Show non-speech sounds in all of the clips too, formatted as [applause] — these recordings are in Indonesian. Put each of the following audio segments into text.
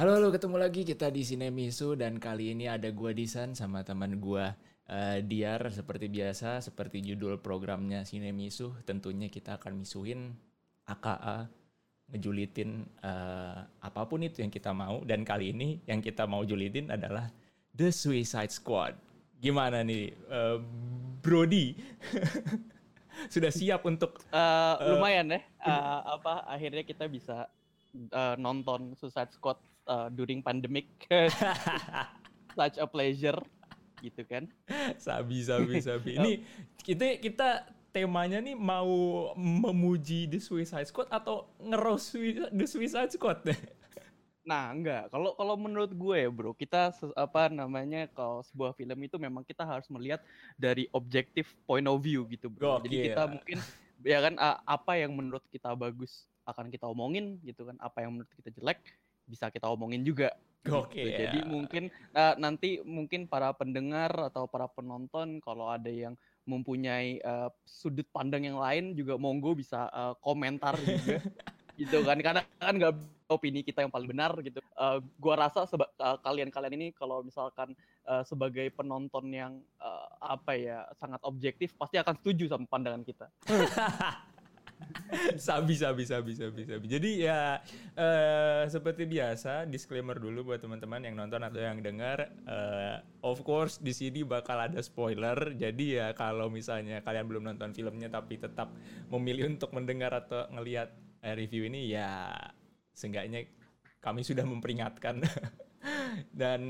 Halo, halo, ketemu lagi kita di Sinemisu dan kali ini ada gua Disan sama teman gua eh, Diar seperti biasa, seperti judul programnya Sinemisu, tentunya kita akan misuhin AKA, ngejulitin eh, apa pun itu yang kita mau dan kali ini yang kita mau julitin adalah The Suicide Squad. Gimana nih, eh, Brody? [laughs] Sudah siap untuk Eh, lumayan ya eh, apa akhirnya kita bisa eh, nonton Suicide Squad eh, during pandemic [laughs] such a pleasure gitu kan Sabi, sabi, sabi. [laughs] Ini kita kita temanya nih mau memuji The Suicide Squad atau ngeroast Sui- The Suicide Squad? [laughs] nah enggak kalau kalau menurut gue bro kita apa namanya kalau sebuah film itu memang kita harus melihat dari objektif point of view gitu bro jadi Gokil. kita mungkin ya kan apa yang menurut kita bagus akan kita omongin gitu kan apa yang menurut kita jelek bisa kita omongin juga. Gitu. Gokil. jadi mungkin eh, nanti mungkin para pendengar atau para penonton kalau ada yang mempunyai eh, sudut pandang yang lain juga monggo bisa eh, komentar juga. [laughs] Gitu kan. Karena kan nggak opini kita yang paling benar gitu. Eh, gua rasa kalian-kalian ini kalau misalkan eh, sebagai penonton yang eh, apa ya sangat objektif pasti akan setuju sama pandangan kita [laughs] [laughs] sabi, sabi, sabi, sabi, sabi. Jadi ya eh, seperti biasa disclaimer dulu buat teman-teman yang nonton atau yang dengar. eh, of course di sini bakal ada spoiler. Jadi ya kalau misalnya kalian belum nonton filmnya tapi tetap memilih untuk mendengar atau ngelihat eh, review ini ya seenggaknya kami sudah memperingatkan. [laughs] Dan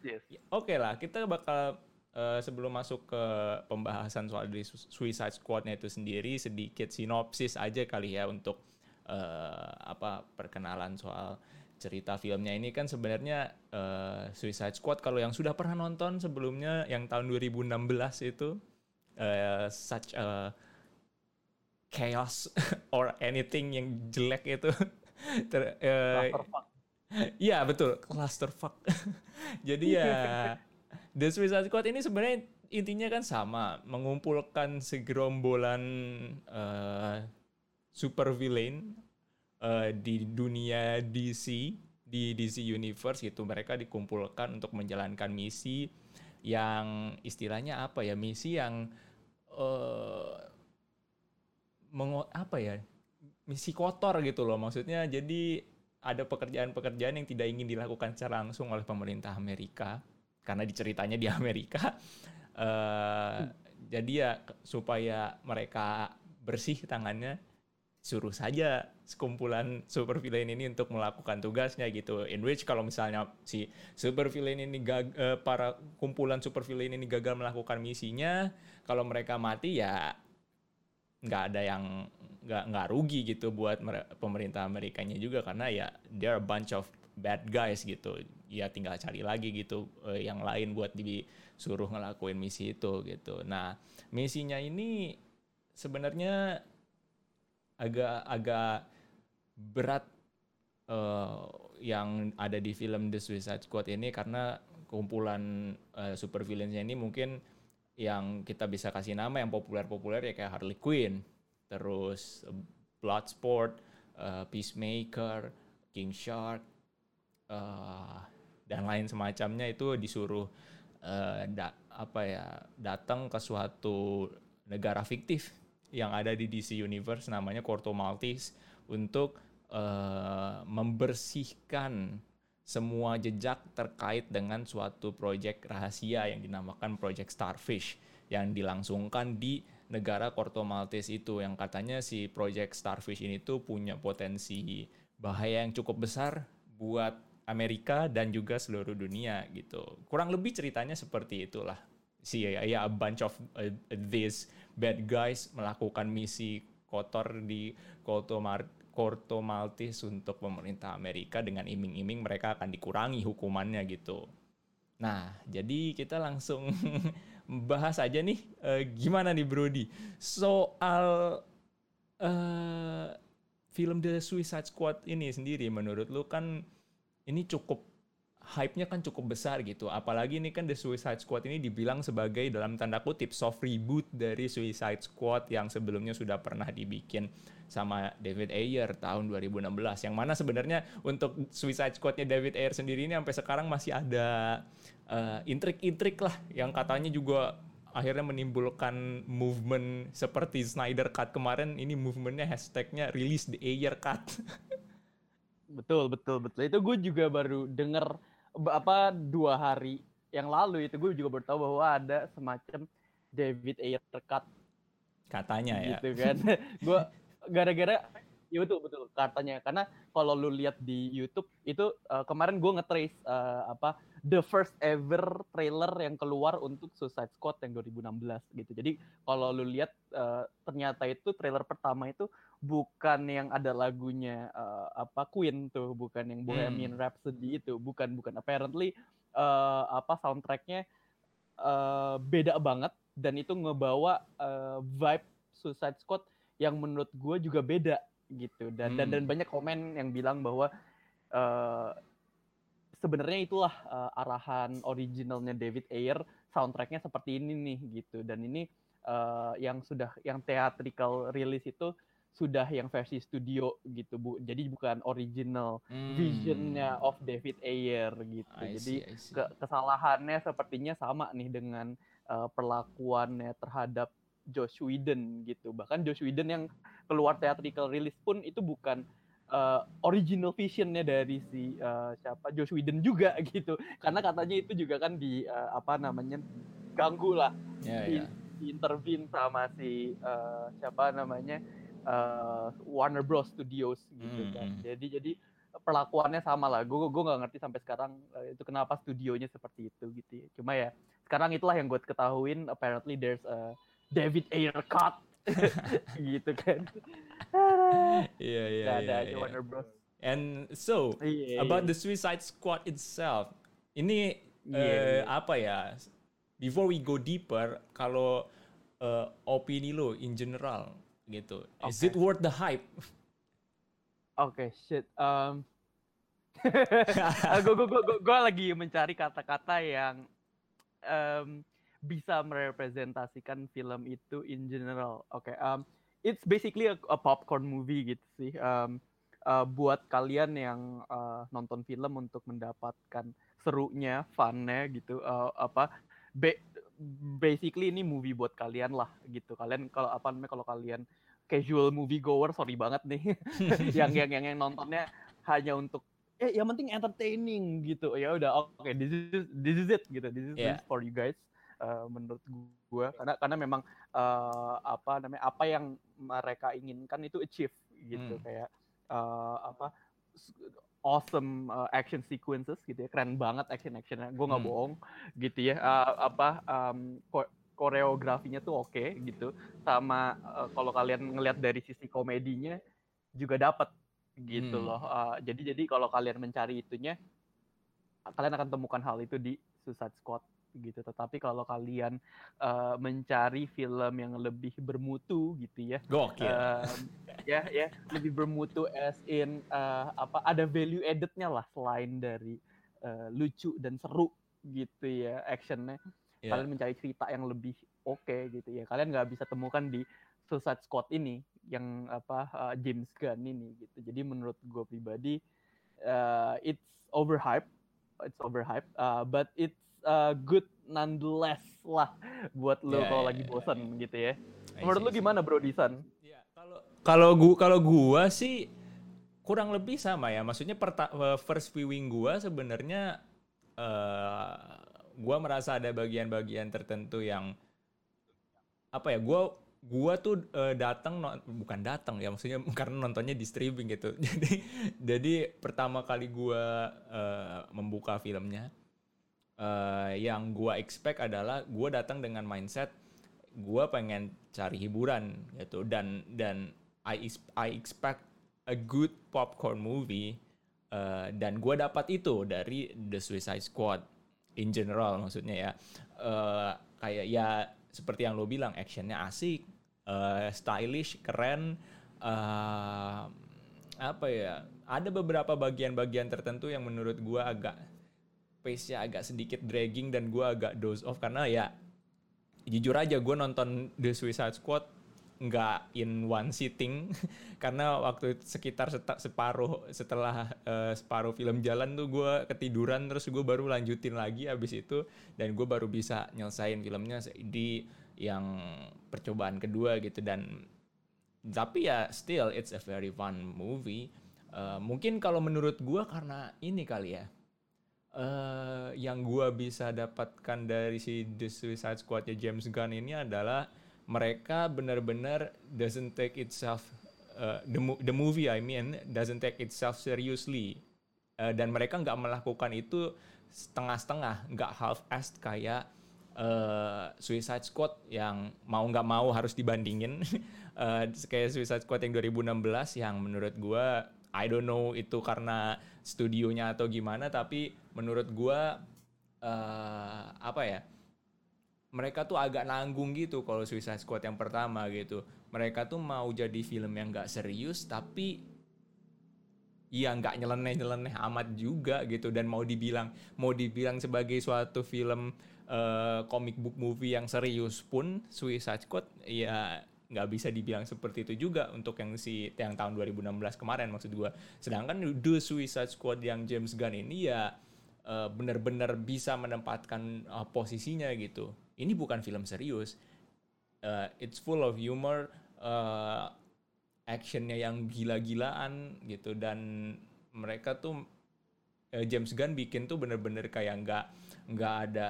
yes. Ya, Oke lah, kita bakal eh, sebelum masuk ke pembahasan soal dari Su- Suicide Squad-nya itu sendiri, sedikit sinopsis aja kali ya untuk eh, apa perkenalan soal cerita filmnya ini kan sebenarnya eh, Suicide Squad kalau yang sudah pernah nonton sebelumnya yang tahun 2016 itu eh, such a chaos [laughs] or anything yang jelek itu [laughs] ter. Iya betul, clusterfuck. [laughs] Jadi ya The Suicide Squad ini sebenarnya intinya kan sama, mengumpulkan segerombolan eh, super villain eh, di dunia DC, di DC Universe gitu. Mereka dikumpulkan untuk menjalankan misi yang istilahnya apa ya? Misi yang mengo- apa ya? Misi kotor gitu loh maksudnya. Jadi ada pekerjaan-pekerjaan yang tidak ingin dilakukan secara langsung oleh pemerintah Amerika karena diceritanya di [laughs] Amerika. Eh, Jadi ya supaya mereka bersih tangannya, suruh saja sekumpulan super villain ini untuk melakukan tugasnya gitu. In which kalau misalnya si super villain ini gag- eh, para kumpulan super villain ini gagal melakukan misinya, kalau mereka mati ya nggak ada yang nggak nggak rugi gitu buat pemerintah Amerikanya juga karena ya there a bunch of bad guys gitu ya tinggal cari lagi gitu eh, yang lain buat disuruh ngelakuin misi itu gitu. Nah misinya ini sebenarnya agak agak berat eh, yang ada di film The Suicide Squad ini karena kumpulan eh, super villains ini mungkin yang kita bisa kasih nama yang populer-populer ya kayak Harley Quinn, terus Bloodsport, eh, Peacemaker, King Shark, eh, dan lain semacamnya itu disuruh eh, da- apa ya datang ke suatu negara fiktif yang ada di DC Universe namanya Corto Maltese untuk eh, membersihkan semua jejak terkait dengan suatu proyek rahasia yang dinamakan Project Starfish yang dilangsungkan di negara Corto Maltese itu yang katanya si Project Starfish ini tuh punya potensi bahaya yang cukup besar buat Amerika dan juga seluruh dunia gitu. Kurang lebih ceritanya seperti itulah. Si ya, ya a bunch of uh, these bad guys melakukan misi kotor di Corto, Mar- Corto Maltese untuk pemerintah Amerika dengan iming-iming mereka akan dikurangi hukumannya gitu. Nah, jadi kita langsung [laughs] bahas aja nih eh, gimana nih Brody soal eh, film The Suicide Squad ini sendiri menurut lu kan ini cukup hype-nya kan cukup besar gitu. Apalagi ini kan The Suicide Squad ini dibilang sebagai dalam tanda kutip soft reboot dari Suicide Squad yang sebelumnya sudah pernah dibikin sama David Ayer tahun 2016. Yang mana sebenarnya untuk Suicide Squad-nya David Ayer sendiri ini sampai sekarang masih ada uh, intrik-intrik lah yang katanya juga akhirnya menimbulkan movement seperti Snyder Cut kemarin ini movementnya hashtagnya release the Ayer Cut. [laughs] betul betul betul. Itu gue juga baru denger apa dua hari yang lalu itu gue juga bertahu bahwa ada semacam David Ayer cut katanya ya. gitu [laughs] kan. Gue gara-gara ya betul betul katanya. Karena kalau lu lihat di YouTube itu uh, kemarin gue ngetrace uh, apa the first ever trailer yang keluar untuk Suicide Squad yang 2016 gitu. Jadi kalau lu lihat uh, ternyata itu trailer pertama itu bukan yang ada lagunya uh, apa Queen tuh, bukan yang Bohemian hmm. Rhapsody itu, bukan bukan. Apparently uh, apa soundtracknya uh, beda banget dan itu ngebawa uh, vibe Suicide Squad yang menurut gue juga beda gitu dan hmm. dan dan banyak komen yang bilang bahwa uh, sebenarnya itulah uh, arahan originalnya David Ayer soundtracknya seperti ini nih gitu dan ini uh, yang sudah yang theatrical release itu sudah yang versi studio gitu bu jadi bukan original hmm. visionnya of David Ayer gitu I jadi see, see. Ke kesalahannya sepertinya sama nih dengan uh, perlakuannya terhadap Josh Whedon gitu bahkan Josh Whedon yang keluar theatrical release pun itu bukan uh, original visionnya dari si uh, siapa Josh Whedon juga [laughs] gitu karena katanya itu juga kan di uh, apa namanya ganggu lah yeah, di, yeah. intervene sama si uh, siapa namanya uh, Warner Bros Studios gitu hmm. kan. Hmm. Jadi jadi perlakuannya sama lah. Gue gue nggak ngerti sampai sekarang uh, itu kenapa studionya seperti itu gitu. Ya. Cuma ya sekarang itulah yang gue ketahuin. Apparently there's a David Ayer cut [laughs] gitu kan. Iya iya iya. Ada Warner Bros. And so yeah, about yeah. the Suicide Squad itself, ini yeah, uh, yeah. apa ya? Before we go deeper, kalau uh, opini lo in general gitu. Okay. Is it worth the hype? Oke, okay, shit. Um, gue gue gue gue lagi mencari kata-kata yang um, bisa merepresentasikan film itu in general. Oke, okay, um, it's basically a, a popcorn movie gitu sih. Um, uh, buat kalian yang uh, nonton film untuk mendapatkan serunya, funnya gitu. Uh, apa? Be basically ini movie buat kalian lah gitu. Kalian kalau apa namanya kalau kalian casual movie goer sorry banget nih [laughs] yang yang yang yang nontonnya hanya untuk eh yang penting entertaining gitu. Ya udah oke okay, this is this is it gitu. This is yeah. for you guys. Uh, menurut gue karena karena memang uh, apa namanya apa yang mereka inginkan itu achieve gitu hmm. kayak uh, apa awesome uh, action sequences gitu ya keren banget action actionnya gue nggak hmm. bohong gitu ya uh, apa um, koreografinya tuh oke okay, gitu sama uh, kalau kalian ngelihat dari sisi komedinya juga dapat gitu hmm. loh uh, jadi jadi kalau kalian mencari itunya kalian akan temukan hal itu di Suicide Squad gitu tetapi kalau kalian uh, mencari film yang lebih bermutu gitu ya Gokil. Uh, ya ya lebih bermutu as in uh, apa ada value addednya lah selain dari uh, lucu dan seru gitu ya actionnya yeah. kalian mencari cerita yang lebih oke okay, gitu ya kalian nggak bisa temukan di Suicide Squad ini yang apa uh, James Gunn ini gitu jadi menurut gue pribadi uh, it's overhyped it's overhyped uh, but it's uh, good nonetheless lah buat lo yeah, kalau yeah, lagi iya, bosan yeah, gitu ya. Menurut lo gimana Bro Disan? Yeah, kalau kalau gua kalau gua sih kurang lebih sama ya. Maksudnya perta uh, first viewing gua sebenarnya uh, gua merasa ada bagian-bagian tertentu yang apa ya? Gua gua tuh uh, datang no, bukan datang ya maksudnya [laughs] karena nontonnya di streaming gitu. [laughs] Jadi jadi pertama kali gua uh, membuka filmnya uh, yang gua expect adalah gua datang dengan mindset gua pengen cari hiburan gitu. Dan dan I I expect a good popcorn movie uh, dan gua dapat itu dari The Suicide Squad in general maksudnya ya. Uh, kayak ya seperti yang lo bilang actionnya asik uh, stylish keren uh, apa ya ada beberapa bagian-bagian tertentu yang menurut gua agak pace-nya agak sedikit dragging dan gue agak doze off karena ya jujur aja gue nonton The Suicide Squad nggak in one sitting. [laughs] Karena waktu sekitar separuh setelah uh, separuh film jalan tuh gue ketiduran terus gue baru lanjutin lagi abis itu dan gue baru bisa nyelesain filmnya di yang percobaan kedua gitu. Dan tapi ya still it's a very fun movie. Uh, mungkin kalau menurut gue karena ini kali ya uh, yang gue bisa dapatkan dari si The Suicide Squadnya James Gunn ini adalah mereka benar-benar doesn't take itself uh, the the movie I mean doesn't take itself seriously. Uh, dan mereka nggak melakukan itu setengah-setengah nggak half-assed kayak uh, Suicide Squad yang mau nggak mau harus dibandingin. Uh, [laughs] kayak Suicide Squad yang 2016 yang menurut gue I don't know itu karena studionya atau gimana tapi menurut gue uh, apa ya mereka tuh agak nanggung gitu kalau Suicide Squad yang pertama gitu. Mereka tuh mau jadi film yang gak serius tapi ya nggak nyeleneh-nyeleneh amat juga gitu dan mau dibilang mau dibilang sebagai suatu film uh, comic book movie yang serius pun Suicide Squad ya nggak bisa dibilang seperti itu juga untuk yang si yang tahun 2016 kemarin maksud gue sedangkan The Suicide Squad yang James Gunn ini ya uh, benar-benar bisa menempatkan uh, posisinya gitu. Ini bukan film serius. Uh, it's full of humor, uh, actionnya yang gila-gilaan gitu. Dan mereka tuh uh, James Gunn bikin tuh bener-bener kayak nggak nggak ada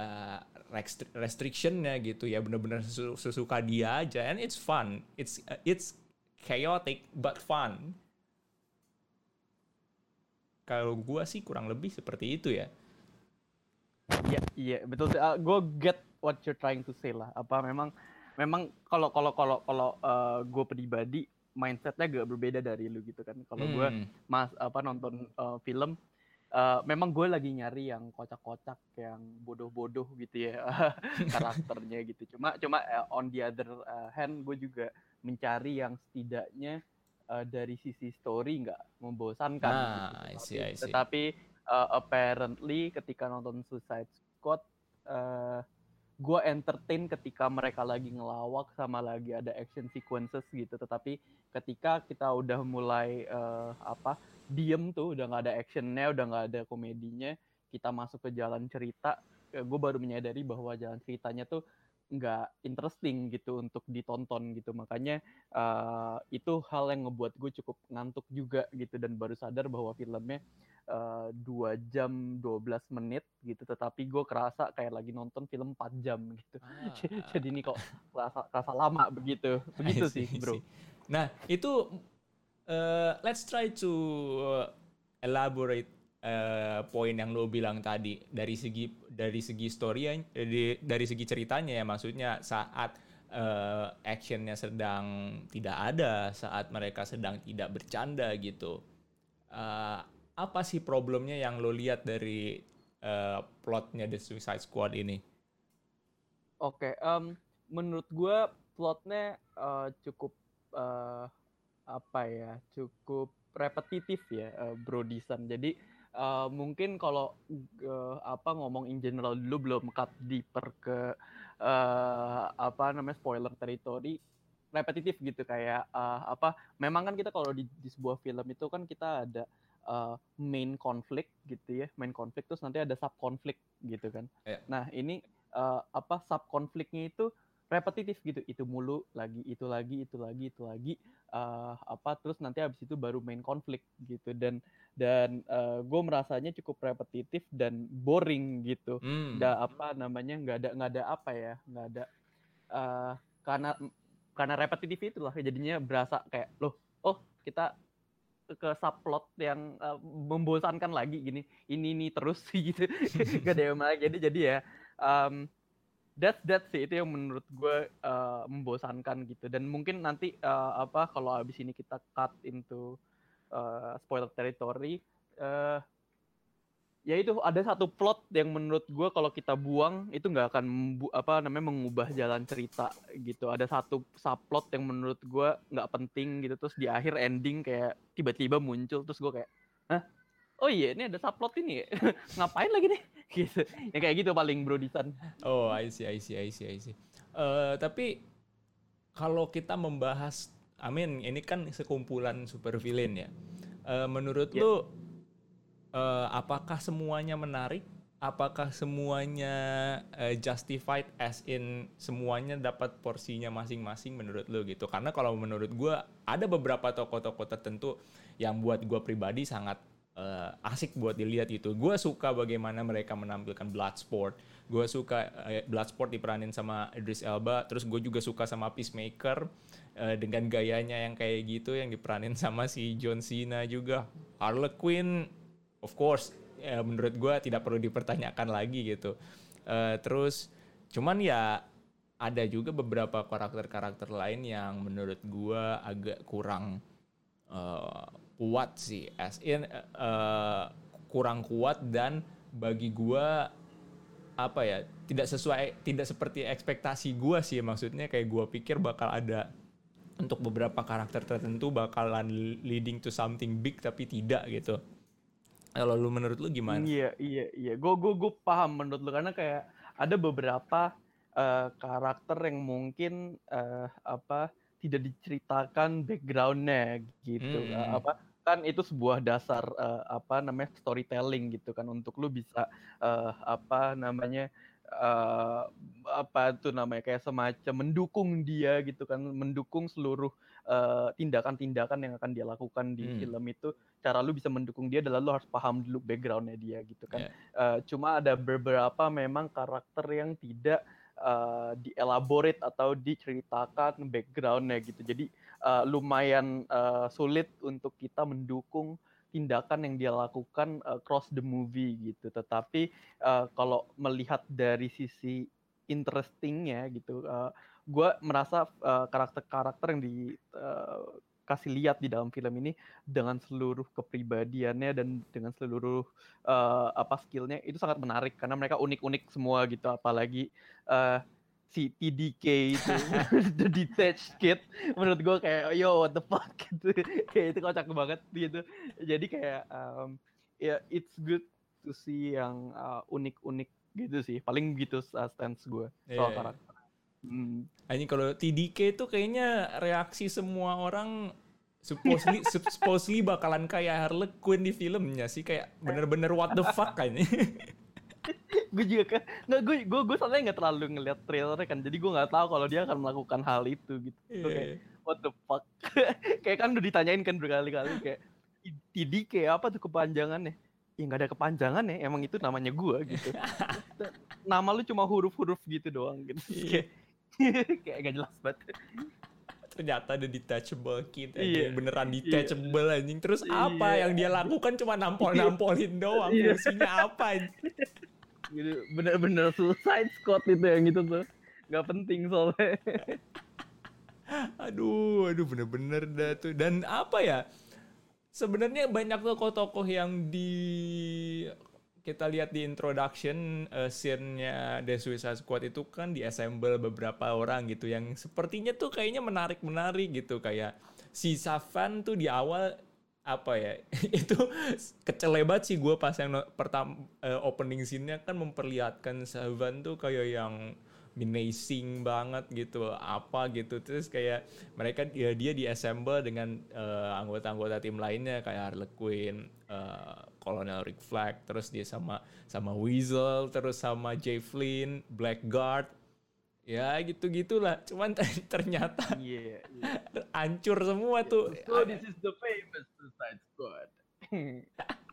restrictionnya gitu ya. Bener-bener sesuka dia aja. And it's fun. It's uh, it's chaotic but fun. Kalau gua sih kurang lebih seperti itu ya Iya, iya betul. Uh, gue get what you're trying to say lah. Apa memang memang kalau kalau kalau kalau uh, gue pribadi mindsetnya gak berbeda dari lu gitu kan. Kalau hmm. gue mas apa nonton uh, film, uh, memang gue lagi nyari yang kocak-kocak, yang bodoh-bodoh gitu ya [laughs] karakternya gitu. Cuma cuma uh, on the other uh, hand gue juga mencari yang setidaknya uh, dari sisi story nggak membosankan. Ah, gitu. I see, I see. Tetapi uh, apparently ketika nonton Suicide Squad uh, gue entertain ketika mereka lagi ngelawak sama lagi ada action sequences gitu. Tetapi ketika kita udah mulai uh, apa diem tuh udah nggak ada actionnya udah nggak ada komedinya kita masuk ke jalan cerita gue baru menyadari bahwa jalan ceritanya tuh nggak interesting gitu untuk ditonton gitu. Makanya uh, itu hal yang ngebuat gue cukup ngantuk juga gitu dan baru sadar bahwa filmnya Eh, dua uh, jam 12 menit gitu tetapi gue kerasa kayak lagi nonton film 4 jam gitu. Ah. [laughs] jadi ini kok kerasa, kerasa lama begitu [laughs] begitu sih bro. nah itu uh, let's try to elaborate uh, poin yang lo bilang tadi. Dari segi dari segi story dari dari segi ceritanya ya maksudnya saat uh, actionnya sedang tidak ada saat mereka sedang tidak bercanda gitu. Uh, apa sih problemnya yang lo lihat dari uh, plotnya The Suicide Squad ini? Oke, okay, um, menurut gue plotnya uh, cukup uh, apa ya, cukup repetitif ya, uh, Bro. Jadi uh, mungkin kalau uh, apa ngomong in general dulu belum cut deeper ke uh, apa namanya spoiler territory repetitif gitu kayak uh, apa memang kan kita kalau di, di sebuah film itu kan kita ada main konflik gitu ya. Main konflik terus nanti ada sub konflik gitu kan. Yeah. nah ini uh, apa sub konfliknya itu repetitif gitu. Itu mulu lagi itu lagi itu lagi itu lagi. Uh, apa terus nanti habis itu baru main konflik gitu. Dan dan uh, gue merasanya cukup repetitif dan boring gitu. Mm. da apa namanya nggak ada nggak ada apa ya nggak ada uh, karena karena repetitif itulah jadinya berasa kayak loh oh kita ke subplot yang uh, membosankan lagi gini ini ini terus [laughs] gitu. Gak ada yang lagi jadi jadi ya um, that's that sih itu yang menurut gue uh, membosankan gitu. Dan mungkin nanti uh, apa kalau abis ini kita cut into uh, spoiler territory uh, ya itu ada satu plot yang menurut gue kalau kita buang itu nggak akan apa namanya mengubah jalan cerita gitu ada satu subplot yang menurut gue nggak penting gitu terus di akhir ending kayak tiba-tiba muncul terus gue kayak Hah? oh iya ini ada subplot ini ya? [laughs] ngapain lagi nih [laughs] gitu. Yang kayak gitu paling Bro Disan. Oh, I see, I see, I see, I see. Uh, tapi kalau kita membahas, I mean, ini kan sekumpulan super villain ya. Uh, menurut yeah. lu, uh, apakah semuanya menarik? Apakah semuanya uh, justified as in semuanya dapat porsinya masing-masing menurut lu gitu? Karena kalau menurut gue ada beberapa tokoh-tokoh tertentu yang buat gue pribadi sangat uh, asik buat dilihat itu. Gue suka bagaimana mereka menampilkan Bloodsport. Gue suka uh, Bloodsport diperanin sama Idris Elba. Terus gue juga suka sama Peacemaker uh, dengan gayanya yang kayak gitu yang diperanin sama si John Cena juga. Harley Quinn, of course, ya menurut gue tidak perlu dipertanyakan lagi gitu. Uh, terus cuman ya ada juga beberapa karakter-karakter lain yang menurut gue agak kurang uh, kuat sih. As in uh, kurang kuat dan bagi gua apa ya tidak sesuai tidak seperti ekspektasi gua sih. Maksudnya kayak gua pikir bakal ada untuk beberapa karakter tertentu bakalan leading to something big tapi tidak gitu kalau lu menurut lu gimana? Iya iya iya. Gua gua gua paham menurut lu. Karena kayak ada beberapa uh, karakter yang mungkin uh, apa tidak diceritakan backgroundnya gitu. Hmm. uh, apa kan itu sebuah dasar uh, apa namanya storytelling gitu kan. Untuk lu bisa uh, apa namanya uh, apa itu namanya kayak semacam mendukung dia gitu kan. Mendukung seluruh tindakan-tindakan uh, yang akan dia lakukan di hmm. film itu cara lu bisa mendukung dia adalah lu harus paham dulu backgroundnya dia gitu kan yeah. uh, cuma ada beberapa memang karakter yang tidak uh, dielaborate atau diceritakan backgroundnya gitu jadi uh, lumayan uh, sulit untuk kita mendukung tindakan yang dia lakukan uh, cross the movie gitu. Tetapi uh, kalau melihat dari sisi interestingnya gitu, uh, gue merasa karakter-karakter uh, yang dikasih uh, lihat di dalam film ini dengan seluruh kepribadiannya dan dengan seluruh uh, apa skillnya itu sangat menarik karena mereka unik-unik semua gitu. Apalagi uh, si TDK itu [laughs] the detached kid menurut gue kayak yo what the fuck? [laughs] Gitu. Kayak itu kocak banget gitu. Jadi kayak um, ya yeah, it's good to see yang uh, unik-unik gitu sih. Paling gitu uh, stance gue soal yeah. Karakter hmm. ini kalau TDK itu kayaknya reaksi semua orang supposedly [laughs] supposedly bakalan kayak Harley Quinn di filmnya sih. Kayak bener-bener what the fuck kayaknya [laughs] gue juga kan nggak gue gue gue soalnya nggak terlalu ngeliat trailer kan. Jadi gue nggak tahu kalau dia akan melakukan hal itu gitu. Yeah. kayak what the fuck? [laughs] Kayak kan udah ditanyain kan berkali-kali kayak Tidi kayak apa tuh kepanjangannya? Ya nggak ada kepanjangan ya emang itu namanya gue gitu. Nama lu cuma huruf-huruf gitu doang gitu. Yeah. kayak [laughs] kayak gak jelas banget. Ternyata ada detachable kit iya. beneran iya. detachable iya. anjing. Terus iya. apa yang dia lakukan? Cuma nampol-nampolin doang. Iya. fungsinya apa gitu. Bener-bener suicide squad itu yang itu tuh. Nggak penting soalnya. Aduh aduh bener-bener dah tuh. Dan apa ya? Sebenarnya banyak tokoh-tokoh yang di kita lihat di introduction uh, scene-nya The Suicide Squad itu kan diassemble beberapa orang gitu yang sepertinya tuh kayaknya menarik-menarik gitu kayak si Safan tuh di awal apa ya [laughs] itu kecelebat sih gue pas yang pertama uh, opening scene-nya kan memperlihatkan Savan tuh kayak yang menacing banget gitu apa gitu terus kayak mereka ya dia diassemble dengan uh, anggota-anggota tim lainnya kayak Harley Quinn, uh, Colonel Rick Flag, terus dia sama sama Weasel, terus sama Jay Flynn, Blackguard, ya gitu gitulah cuman ternyata yeah, [laughs] yeah. hancur semua tuh. So this is the famous Suicide Squad. [laughs]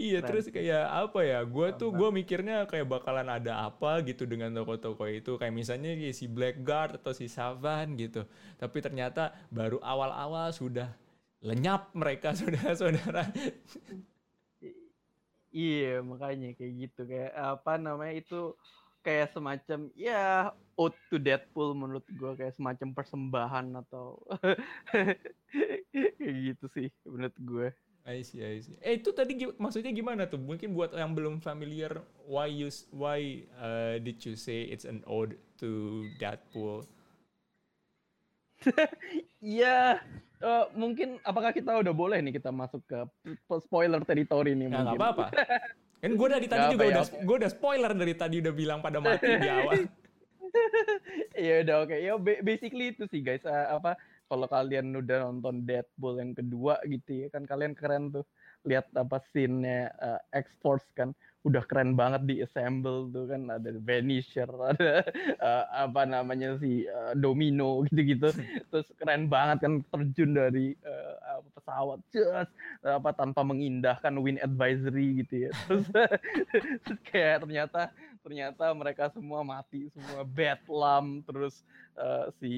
Iya terus kayak apa ya? Gue tuh gue mikirnya kayak bakalan ada apa gitu dengan toko-toko itu. Kayak misalnya si Blackguard atau si Savan gitu. Tapi ternyata baru awal-awal sudah lenyap mereka [laughs] saudara-saudara iya makanya kayak gitu kayak apa namanya itu kayak semacam ya ode to Deadpool menurut gue kayak semacam persembahan atau [laughs] kayak gitu sih menurut gue. I see, I see. Eh itu tadi maksudnya gimana tuh? Mungkin buat yang belum familiar, why you why uh, did you say it's an ode to Deadpool? [laughs] Iya, uh, mungkin apakah kita udah boleh nih kita masuk ke spoiler territory nih? Ya, nggak apa-apa. Kan gue dari tadi juga ya, udah oke. gue udah spoiler dari tadi udah bilang pada mati di awal. [laughs] Iya udah oke. Ya ba- basically itu sih guys. Eh, apa kalau kalian udah nonton Deadpool yang kedua gitu ya kan kalian keren tuh lihat apa scene-nya eh, X-Force kan udah keren banget di assemble tuh kan. Ada Vanisher [laughs] ada eh, apa namanya si eh, Domino [laughs] gitu-gitu. Terus keren banget kan terjun dari apa, pesawat just apa tanpa mengindahkan win advisory gitu ya. [laughs] Terus kayak ternyata ternyata mereka semua mati semua bedlam terus eh, si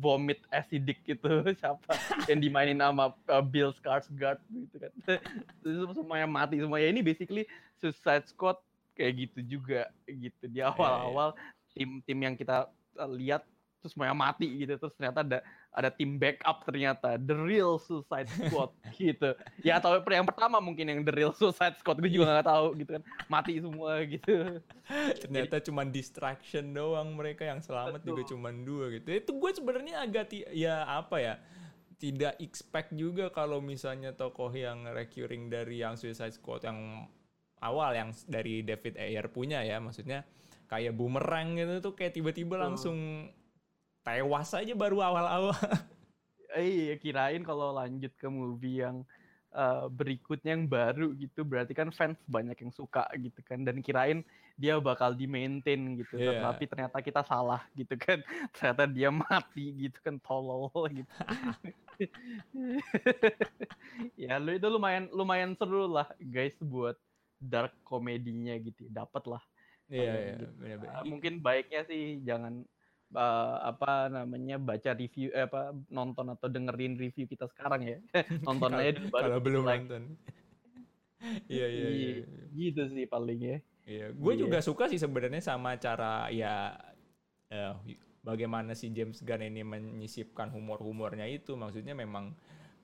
vomit acidic itu [laughs] siapa yang dimainin sama eh, Bill Skarsgård gitu kan. [laughs] Terus semuanya mati semua ya ini basically Suicide Squad kayak gitu juga gitu. Di awal-awal tim-tim yang kita eh, lihat terus semuanya mati gitu terus ternyata ada ada tim backup ternyata the real Suicide Squad [laughs] gitu ya atau yang pertama mungkin yang the real Suicide Squad gue juga nggak tahu gitu kan mati semua gitu Ternyata cuma distraction doang mereka yang selamat juga Betul. cuma dua gitu. Itu gue sebenarnya agak ya apa ya tidak expect juga kalau misalnya tokoh yang recurring dari yang Suicide Squad yang awal yang dari David Ayer punya ya maksudnya kayak boomerang gitu tuh kayak tiba-tiba langsung tewas aja baru awal-awal. Eh, iya, kirain kalau lanjut ke movie yang eh, berikutnya yang baru gitu, berarti kan fans banyak yang suka gitu kan, dan kirain dia bakal di maintain gitu, Iya. tapi ternyata kita salah gitu kan, [laughs] ternyata dia mati gitu kan, tolol gitu. [laughs] ya, lu itu lumayan lumayan seru lah guys buat dark komedinya gitu, dapat lah. Iya Kalau iya gitu. Uh, mungkin baiknya sih jangan uh, apa namanya baca review eh, apa nonton atau dengerin review kita sekarang ya [laughs] nonton aja dulu baru kalau belum like. nonton. [laughs] Iya iya iya. Iya, gitu sih paling ya Iya, gue Iya. juga suka sih sebenarnya sama cara ya eh, bagaimana si James Gunn ini menyisipkan humor-humornya itu. Maksudnya memang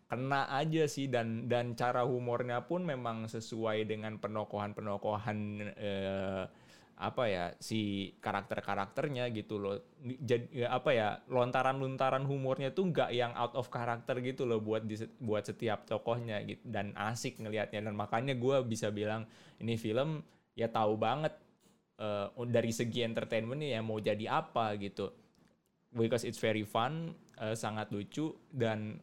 kena aja sih dan dan cara humornya pun memang sesuai dengan penokohan-penokohan eh, apa ya si karakter-karakternya gitu loh. Jadi apa ya lontaran-lontaran humornya tuh nggak yang out of character gitu loh buat di, buat setiap tokohnya gitu dan asik ngelihatnya dan makanya gue bisa bilang ini film ya tahu banget eh, dari segi entertainment nih ya mau jadi apa gitu because it's very fun eh, sangat lucu dan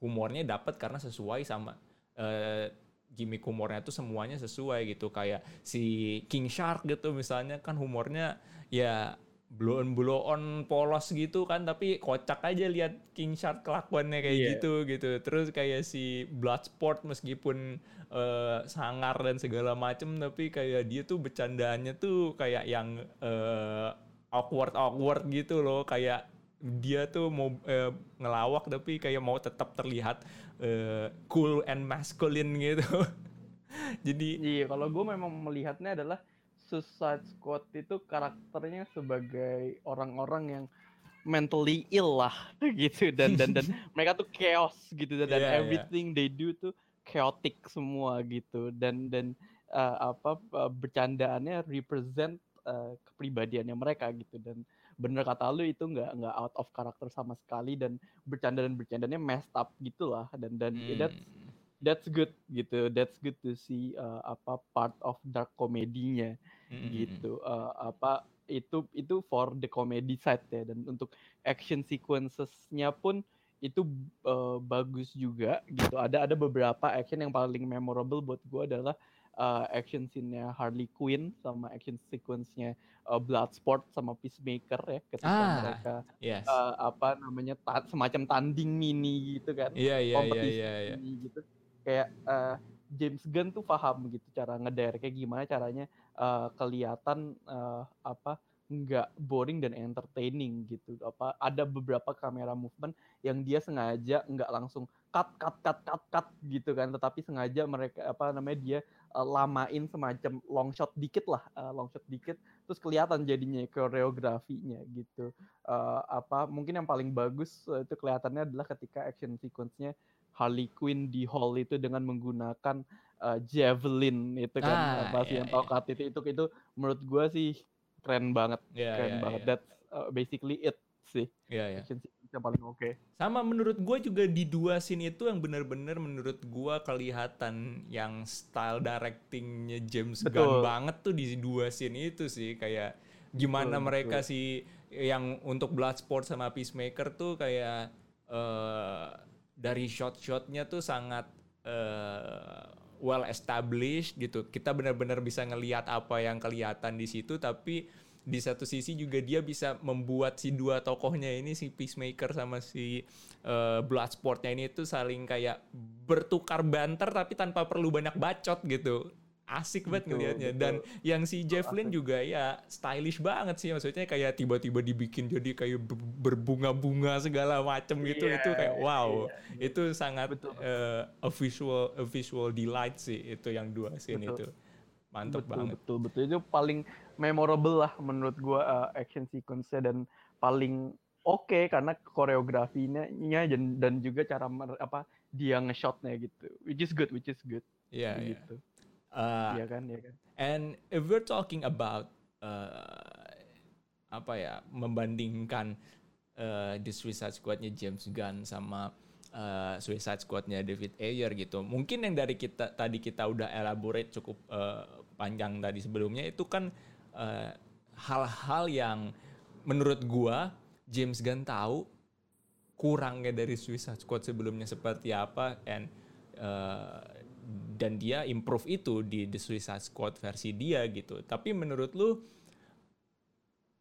humornya dapat karena sesuai sama eh, gimmick humornya tuh semuanya sesuai gitu. Kayak si King Shark gitu misalnya kan humornya ya blow on blow on polos gitu kan. Tapi kocak aja lihat King Shark kelakuannya kayak Iya. gitu gitu. Terus kayak si Bloodsport meskipun eh, sangar dan segala macem tapi kayak dia tuh bercandaannya tuh kayak yang eh, awkward awkward gitu loh. Kayak dia tuh mau eh, ngelawak tapi kayak mau tetap terlihat eh, cool and masculine gitu. [laughs] Jadi iya kalau gue memang melihatnya adalah Suicide Squad itu karakternya sebagai orang-orang yang mentally ill lah [laughs] gitu. Dan dan dan [laughs] mereka tuh chaos gitu dan, dan Iya, everything they do tuh chaotic semua gitu. Dan dan uh, apa uh, bercandaannya represent uh, kepribadiannya mereka gitu. Dan bener kata lu itu nggak nggak out of character sama sekali dan bercanda dan bercandanya messed up gitulah dan dan hmm, that's that's good gitu that's good to see uh, apa part of dark komedinya hmm. gitu. Uh, apa itu itu for the comedy side ya dan untuk action sequences-nya pun itu uh, bagus juga gitu. Ada ada beberapa action yang paling memorable buat gue adalah uh, action scene-nya Harley Quinn sama action sequence-nya uh, Bloodsport sama Peacemaker ya ketika Ah. mereka yes. uh, apa namanya ta- semacam tanding mini gitu kan iya iya iya kompetisi iya iya. ini gitu. Kayak eh, James Gunn tuh paham gitu cara ngeder kayak gimana caranya eh, kelihatan eh, apa nggak boring dan entertaining gitu. Apa ada beberapa kamera movement yang dia sengaja nggak langsung cut cut cut cut cut gitu kan tetapi sengaja mereka apa namanya dia eh, lamain semacam long shot dikit lah eh, long shot dikit terus kelihatan jadinya koreografinya gitu. Eh, apa mungkin yang paling bagus eh, itu kelihatannya adalah ketika action sequence-nya Harley Quinn di hall itu dengan menggunakan uh, javelin itu kan Ah, apa sih iya, yang iya. tokat itu itu itu menurut gua sih keren banget iya keren iya banget. iya. That's uh, basically it sih iya iya. action sequence yang paling oke. Okay. Sama menurut gue juga di dua scene itu yang benar-benar menurut gue kelihatan yang style directingnya James Gunn banget tuh di dua scene itu sih kayak gimana betul, mereka betul. sih yang untuk Bloodsport sama Peacemaker tuh kayak uh, dari shot-shotnya tuh sangat uh, well established gitu. Kita benar-benar bisa ngelihat apa yang kelihatan di situ tapi di satu sisi juga dia bisa membuat si dua tokohnya ini si Peacemaker sama si uh, Bloodsportnya ini tuh saling kayak bertukar banter tapi tanpa perlu banyak bacot gitu. Asik banget ngelihatnya dan yang si Jeff Lynne juga ya stylish banget sih. Maksudnya kayak tiba-tiba dibikin jadi kayak berbunga-bunga segala macem gitu. Yeah, itu kayak wow. yeah, itu sangat betul. Uh, a visual a visual delight sih itu yang dua scene betul. itu. Mantep betul, banget. betul betul. Itu paling memorable lah menurut gua uh, action sequence-nya dan paling oke okay karena koreografinya dan dan juga cara mer, apa dia nge-shotnya gitu which is good which is good iya yeah, gitu yeah. Uh, iya kan, iya kan. And if we're talking about uh, apa ya, membandingkan uh, the Suicide Squad-nya James Gunn sama uh, Suicide Squad-nya David Ayer gitu. Mungkin yang dari kita tadi kita udah elaborate cukup uh, panjang tadi sebelumnya itu kan hal-hal uh, yang menurut gua James Gunn tahu kurangnya dari Suicide Squad sebelumnya seperti apa and uh, dan dia improve itu di The Suicide Squad versi dia gitu. Tapi menurut lu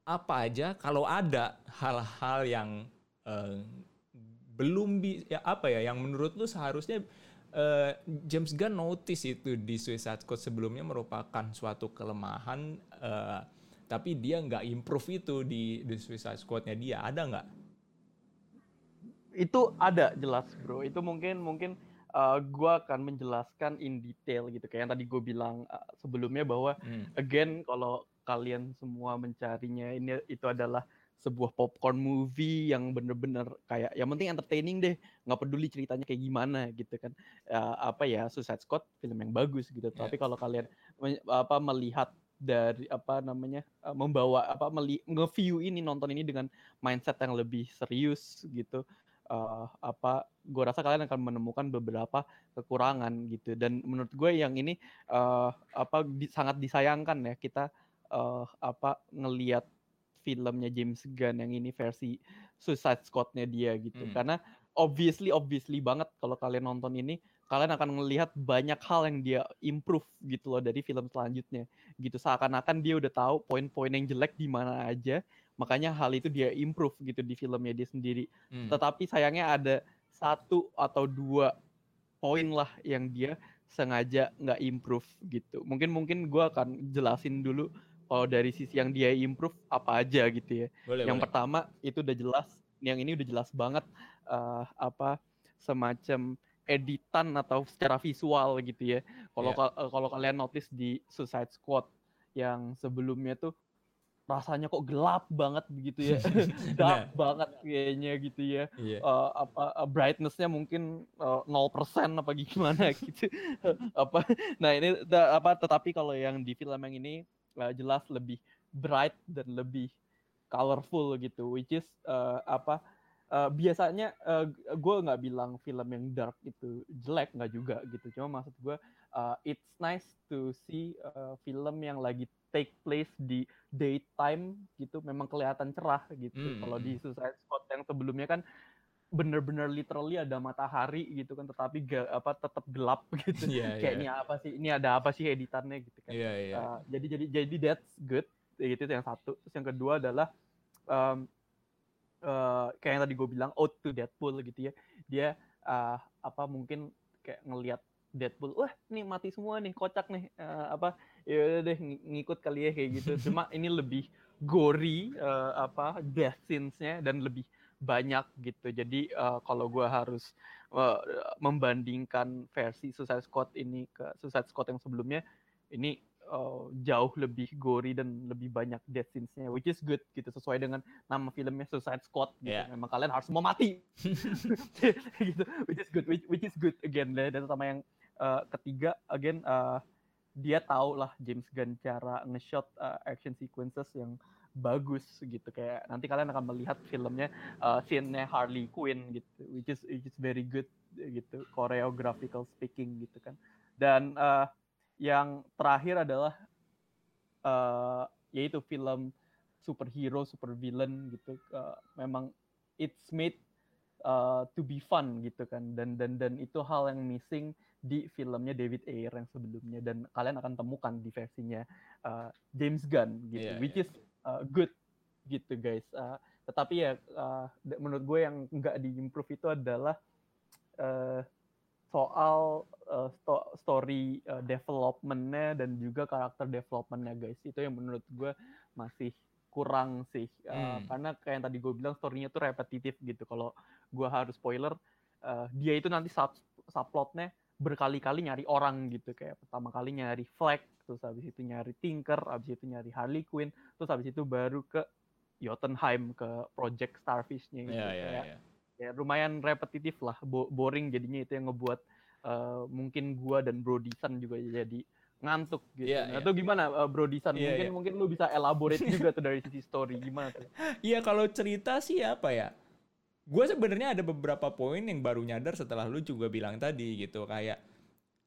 apa aja kalau ada hal-hal yang uh, belum bi ya apa ya yang menurut lu seharusnya uh, James Gunn notice itu di Suicide Squad sebelumnya merupakan suatu kelemahan uh, tapi dia nggak improve itu di The Suicide Squad-nya dia ada nggak? Itu ada jelas bro. Itu mungkin mungkin uh, eh, gue akan menjelaskan in detail gitu kayak yang tadi gue bilang uh, sebelumnya bahwa hmm. again kalau kalian semua mencarinya ini itu adalah sebuah popcorn movie yang bener-bener kayak yang penting entertaining deh nggak peduli ceritanya kayak gimana gitu kan uh, apa ya Suicide Squad film yang bagus gitu yeah. tapi kalau kalian apa melihat dari apa namanya uh, membawa apa meli nge-view ini nonton ini dengan mindset yang lebih serius gitu. Uh, apa gue rasa kalian akan menemukan beberapa kekurangan gitu. Dan menurut gue yang ini uh, apa di, sangat disayangkan ya kita uh, apa ngelihat filmnya James Gunn yang ini versi Suicide Squad-nya dia gitu. Hmm. karena obviously obviously banget kalau kalian nonton ini kalian akan melihat banyak hal yang dia improve gitu loh dari film selanjutnya gitu seakan-akan dia udah tahu poin-poin yang jelek di mana aja makanya hal itu dia improve gitu di filmnya dia sendiri hmm. tetapi sayangnya ada satu atau dua poin lah yang dia sengaja nggak improve gitu mungkin mungkin gue akan jelasin dulu kalau dari sisi yang dia improve apa aja gitu ya boleh, yang boleh. pertama itu udah jelas yang ini udah jelas banget uh, apa semacam editan atau secara visual gitu ya kalau yeah. kalau kalian notice di Suicide Squad yang sebelumnya tuh rasanya kok gelap banget begitu ya [laughs] [laughs] dark banget kayaknya gitu ya yeah. Iya. uh, apa uh, brightnessnya mungkin uh, 0% apa gimana [laughs] gitu apa nah ini da, apa tetapi kalau yang di film yang ini uh, jelas lebih bright dan lebih colorful gitu which is uh, apa uh, biasanya uh, gue nggak bilang film yang dark itu jelek nggak juga gitu cuma maksud gue uh, it's nice to see uh, film yang lagi take place di daytime gitu memang kelihatan cerah gitu. Hmm. Kalau di hmm. Suicide Squad yang sebelumnya kan bener-bener literally ada matahari gitu kan tetapi gak, apa tetap gelap [laughs] gitu. Yeah, Kayak yeah. ini apa sih? Ini ada apa sih editannya gitu kan. Yeah, yeah. Uh, jadi jadi jadi that's good. Gitu itu yang satu. Terus yang kedua adalah um, uh, kayak yang tadi gue bilang out to Deadpool gitu ya. Dia uh, apa mungkin kayak ngelihat Deadpool, wah nih mati semua nih, kocak nih, uh, apa ya udah deh ngikut kali ya kayak gitu. Cuma [laughs] ini lebih gory uh, apa death scenes-nya dan lebih banyak gitu. Jadi uh, kalau gue harus uh, membandingkan versi Suicide Squad ini ke Suicide Squad yang sebelumnya, ini uh, jauh lebih gory dan lebih banyak death scenes-nya, which is good gitu sesuai dengan nama filmnya Suicide Squad. Gitu. Yeah. Memang kalian harus mau mati, [laughs] gitu, which is good, which, which is good again. Dan sama yang uh, ketiga again uh, dia tahu lah James Gunn cara nge-shot uh, action sequences yang bagus gitu kayak nanti kalian akan melihat filmnya uh, scene-nya Harley Quinn gitu which is which is very good gitu choreographical speaking gitu kan dan uh, yang terakhir adalah uh, yaitu film superhero super villain gitu. Uh, memang it's made uh, to be fun gitu kan. Dan dan dan itu hal yang missing di filmnya David Ayer yang sebelumnya. Dan kalian akan temukan di versinya uh, James Gunn gitu yeah, which yeah. is uh, good gitu guys. Uh, tetapi ya uh, menurut gue yang nggak diimprove itu adalah uh, soal uh, sto story uh, developmentnya dan juga karakter developmentnya guys. Itu yang menurut gue masih kurang sih. Uh, hmm. karena kayak yang tadi gue bilang storynya tuh repetitif gitu. Kalau gue harus spoiler uh, dia itu nanti sub subplotnya berkali-kali nyari orang gitu. Kayak pertama kali nyari Flag terus habis itu nyari Tinker habis itu nyari Harley Quinn terus habis itu baru ke Jotunheim ke Project Starfish-nya gitu. Yeah, yeah, kayak yeah. Ya lumayan repetitif lah boring jadinya itu yang ngebuat uh, mungkin gua dan Bro Disan juga jadi ngantuk gitu. Yeah, Atau yeah. gimana uh, Bro Disan? Yeah, mungkin yeah. mungkin lu bisa elaborate [laughs] juga tuh dari sisi story gimana tuh? Iya kalau cerita sih apa ya? gue sebenarnya ada beberapa poin yang baru nyadar setelah lu juga bilang tadi gitu kayak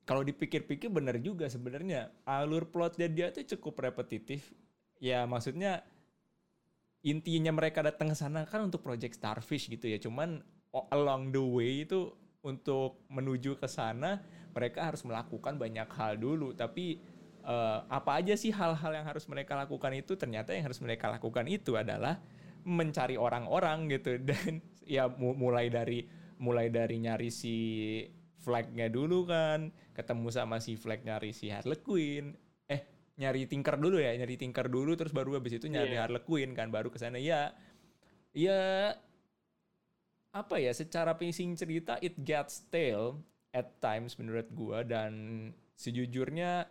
kalau dipikir-pikir bener juga sebenarnya alur plotnya dia tuh cukup repetitif ya maksudnya intinya mereka datang ke sana kan untuk project starfish gitu ya. Cuman along the way itu untuk menuju ke sana mereka harus melakukan banyak hal dulu. Tapi uh, apa aja sih hal-hal yang harus mereka lakukan itu ternyata yang harus mereka lakukan itu adalah mencari orang-orang gitu. [laughs] Dan ya mulai dari mulai dari nyari si flagnya dulu kan ketemu sama si flag nyari si Harley Quinn nyari Tinker dulu ya nyari Tinker dulu terus baru habis itu nyari yeah. Harley Quinn kan baru ke sana ya ya apa ya secara pacing cerita it gets stale at times menurut gua. Dan sejujurnya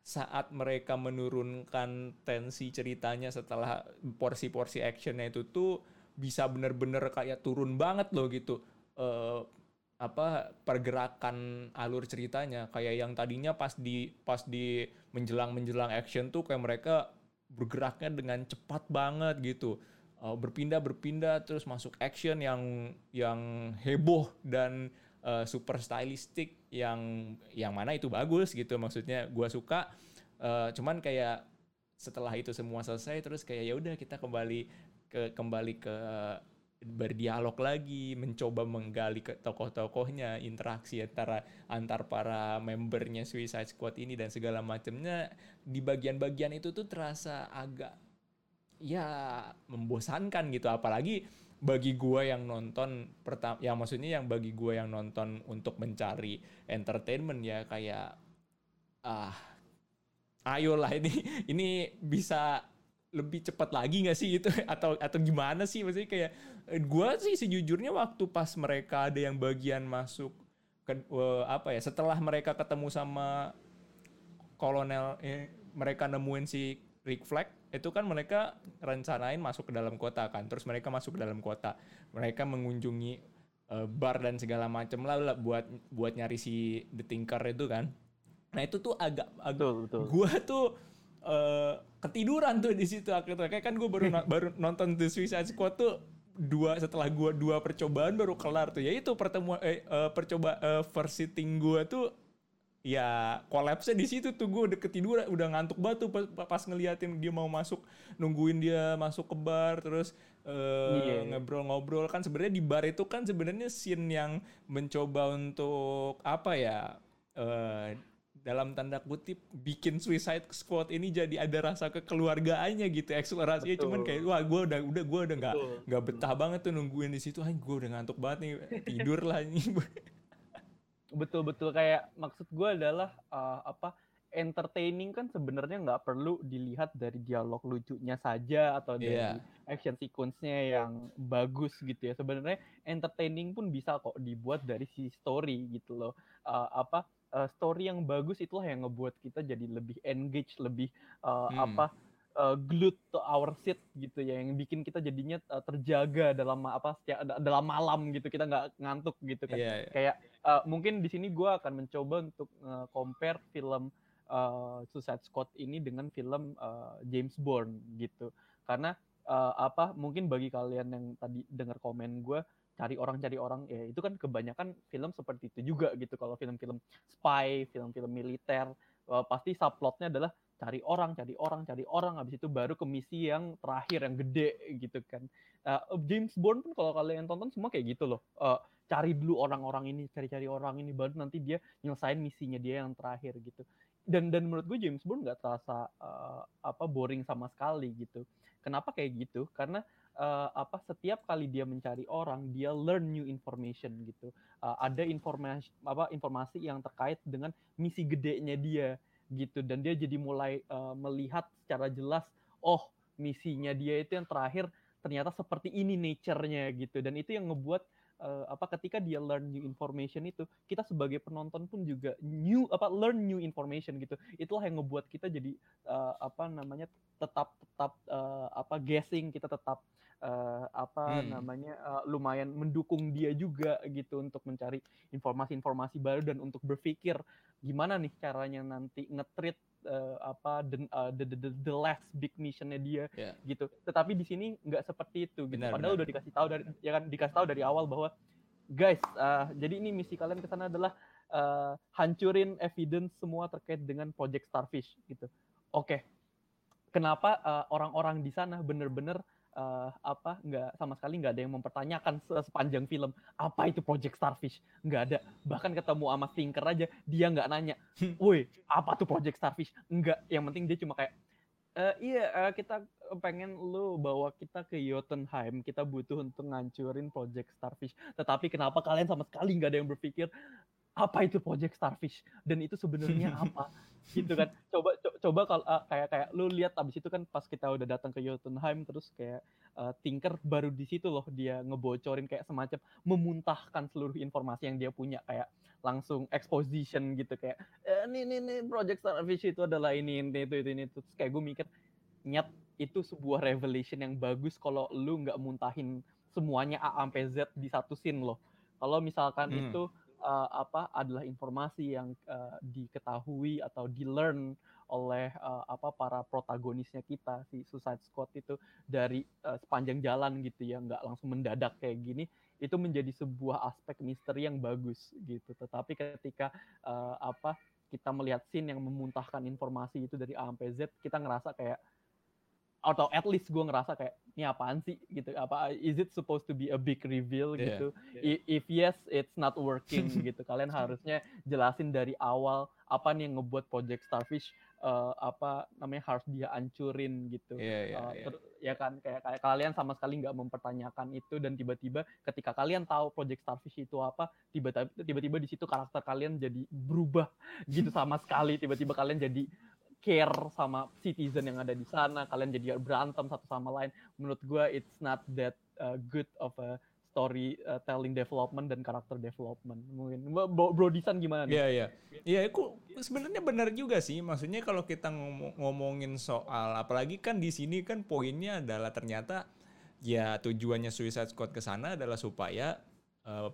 saat mereka menurunkan tensi ceritanya setelah porsi-porsi actionnya itu tuh bisa bener-bener kayak turun banget loh gitu. Uh, apa pergerakan alur ceritanya. Kayak yang tadinya pas di pas di menjelang menjelang action tuh kayak mereka bergeraknya dengan cepat banget gitu. Uh, berpindah berpindah terus masuk action yang yang heboh dan uh, super stylistik yang yang mana itu bagus gitu. Maksudnya gua suka. Uh, cuman kayak setelah itu semua selesai terus kayak ya udah kita kembali ke kembali ke berdialog lagi, mencoba menggali ke tokoh-tokohnya, interaksi antara antar para membernya Suicide Squad ini dan segala macamnya di bagian-bagian itu tuh terasa agak ya membosankan gitu. Apalagi bagi gua yang nonton pertama yang maksudnya yang bagi gua yang nonton untuk mencari entertainment ya kayak ah ayolah ini ini bisa lebih cepat lagi nggak sih itu [laughs] atau atau gimana sih? Maksudnya kayak eh, gue sih sejujurnya waktu pas mereka ada yang bagian masuk ke uh, apa ya setelah mereka ketemu sama kolonel eh, mereka nemuin si Rick Flag itu kan mereka rencanain masuk ke dalam kota kan? Terus mereka masuk ke dalam kota. Mereka mengunjungi uh, bar dan segala macam lah, lah buat buat nyari si The Tinker itu kan? Nah itu tuh agak, agak gue tuh uh, ketiduran tuh di situ akhirnya. Kayak kan gue baru baru nonton The Suicide Squad tuh dua setelah gue dua percobaan baru kelar tuh. Ya itu pertemuan eh, uh, percoba uh, first sitting gue tuh ya kolapsnya di situ tuh. Gue udah ketiduran udah ngantuk banget tuh pas, pas ngeliatin dia mau masuk nungguin dia masuk ke bar terus uh, yeah. ngobrol-ngobrol kan sebenarnya di bar itu kan sebenarnya scene yang mencoba untuk apa ya uh, dalam tanda kutip bikin Suicide Squad ini jadi ada rasa kekeluargaannya gitu eksplorasinya. Betul. cuman kayak wah gue udah udah gue udah nggak nggak betah banget tuh nungguin di situ. Ah gue udah ngantuk banget nih tidur lah ini. [laughs] Betul betul. Kayak maksud gue adalah uh, apa entertaining kan sebenarnya nggak perlu dilihat dari dialog lucunya saja atau dari yeah. action sequence-nya yang bagus gitu ya. Sebenarnya entertaining pun bisa kok dibuat dari si story gitu loh. Uh, apa uh, story yang bagus itulah yang ngebuat kita jadi lebih engage, lebih uh, hmm. apa uh, glued to our seat gitu ya, yang bikin kita jadinya uh, terjaga dalam apa dalam malam gitu, kita nggak ngantuk gitu kan. Yeah, yeah. Kayak uh, mungkin di sini gue akan mencoba untuk uh, compare film uh, Suicide Squad ini dengan film uh, James Bond gitu. karena uh, apa mungkin bagi kalian yang tadi dengar komen gue cari orang cari orang ya itu kan kebanyakan film seperti itu juga gitu. Kalau film-film spy film-film militer uh, pasti subplotnya adalah cari orang cari orang cari orang. Habis itu baru ke misi yang terakhir yang gede gitu kan. Uh, James Bond pun kalau kalian tonton semua kayak gitu loh. Uh, cari dulu orang-orang ini cari-cari orang ini baru nanti dia nyelesain misinya dia yang terakhir gitu. Dan dan menurut gue James Bond nggak terasa uh, apa boring sama sekali gitu. Kenapa kayak gitu? Karena uh, apa setiap kali dia mencari orang dia learn new information gitu. Uh, ada informasi apa informasi yang terkait dengan misi gedenya dia gitu. Dan dia jadi mulai uh, melihat secara jelas oh misinya dia itu yang terakhir ternyata seperti ini nature-nya gitu. Dan itu yang ngebuat uh, apa ketika dia learn new information itu kita sebagai penonton pun juga new apa learn new information gitu. Itulah yang ngebuat kita jadi uh, apa namanya tetap tetap uh, apa guessing kita tetap uh, apa hmm. namanya uh, lumayan mendukung dia juga gitu untuk mencari informasi-informasi baru dan untuk berpikir gimana nih caranya nanti ngetrit uh, apa the, uh, the, the the last big missionnya dia yeah. gitu. Tetapi di sini nggak seperti itu. Gitu. Benar, Padahal benar. udah dikasih tahu dari ya kan dikasih tahu dari awal bahwa guys, uh, jadi ini misi kalian ke sana adalah uh, hancurin evidence semua terkait dengan Project Starfish gitu. Oke. Okay. Kenapa orang-orang uh, di sana bener-bener uh, apa nggak sama sekali nggak ada yang mempertanyakan sepanjang film apa itu Project Starfish? Nggak ada. Bahkan ketemu sama Thinker aja dia nggak nanya hmm. woi apa tuh Project Starfish? Nggak. Yang penting dia cuma kayak e, iya uh, kita pengen lu bawa kita ke Jotunheim. Kita butuh untuk ngancurin Project Starfish. Tetapi kenapa kalian sama sekali nggak ada yang berpikir apa itu Project Starfish? Dan itu sebenarnya [laughs] apa gitu kan. Coba co coba kalau uh, kayak kayak lu lihat abis itu kan pas kita udah datang ke Jotunheim terus kayak uh, Tinker baru di situ loh dia ngebocorin kayak semacam memuntahkan seluruh informasi yang dia punya. Kayak langsung exposition gitu kayak eh, ini ini ini Project Starfish itu adalah ini ini itu itu ini. Terus kayak gue mikir nyat itu sebuah revelation yang bagus kalau lu nggak muntahin semuanya A sampai Z di satu scene loh. Kalau misalkan hmm. itu uh, apa adalah informasi yang uh, diketahui atau di learn oleh uh, apa para protagonisnya kita si Suicide Squad itu dari uh, sepanjang jalan gitu ya nggak langsung mendadak kayak gini itu menjadi sebuah aspek misteri yang bagus gitu. Tetapi ketika uh, apa kita melihat scene yang memuntahkan informasi itu dari A sampai Z kita ngerasa kayak atau at least gue ngerasa kayak ini apaan sih? Gitu apa is it supposed to be a big reveal? Yeah, gitu. Yeah. if yes it's not working [laughs] gitu. Kalian harusnya jelasin dari awal apa nih yang ngebuat project starfish uh, apa namanya harus dia ancurin gitu. Yeah, yeah, uh, yeah. ya kan kayak, kayak kalian sama sekali nggak mempertanyakan itu dan tiba-tiba ketika kalian tahu project starfish itu apa tiba-tiba tiba-tiba di situ karakter kalian jadi berubah [laughs] gitu sama sekali. Tiba-tiba kalian jadi care sama citizen yang ada di sana. Kalian jadi berantem satu sama lain. Menurut gue it's not that uh, good of a story uh, telling development dan karakter development. Mungkin. Bro, bro Disan gimana nih? Iya iya. Iya aku sebenarnya benar juga sih. Maksudnya kalau kita ngom ngomongin soal apalagi kan di sini kan poinnya adalah ternyata ya tujuannya Suicide Squad ke sana adalah supaya uh,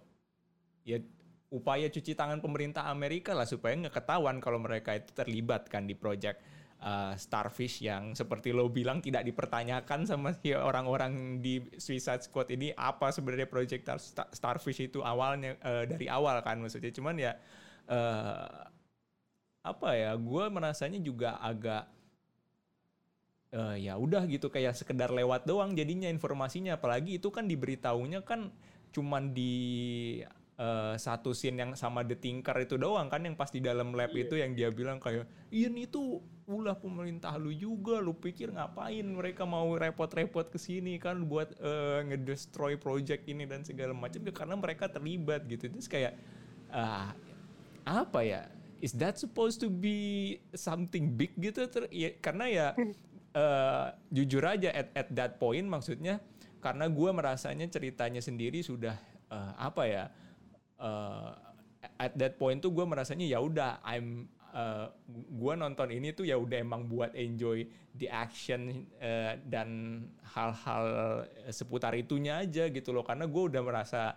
ya upaya cuci tangan pemerintah Amerika lah supaya nggak ketahuan kalau mereka itu terlibat kan di project uh, Starfish yang seperti lo bilang tidak dipertanyakan sama si orang-orang di Suicide Squad ini apa sebenarnya Star Starfish itu awalnya uh, dari awal kan maksudnya. Cuman ya uh, apa ya gue merasanya juga agak uh, ya udah gitu kayak sekedar lewat doang jadinya informasinya. Apalagi itu kan diberitahunya kan cuman di uh, satu scene yang sama The Tinker itu doang kan yang pas di dalam lab yeah. itu yang dia bilang kayak iya itu ulah pemerintah lu juga lu pikir ngapain mereka mau repot-repot ke sini kan buat uh, ngedestroy project ini dan segala macam ya karena mereka terlibat gitu. Terus kayak uh, apa ya? Is that supposed to be something big? Gitu. Ter ya, karena ya uh, [laughs] jujur aja at at that point maksudnya karena gue merasanya ceritanya sendiri sudah uh, apa ya uh, at that point tuh gue merasanya ya udah I'm uh, gue nonton ini tuh ya udah emang buat enjoy the action uh, dan hal-hal seputar itunya aja gitu loh. Karena gue udah merasa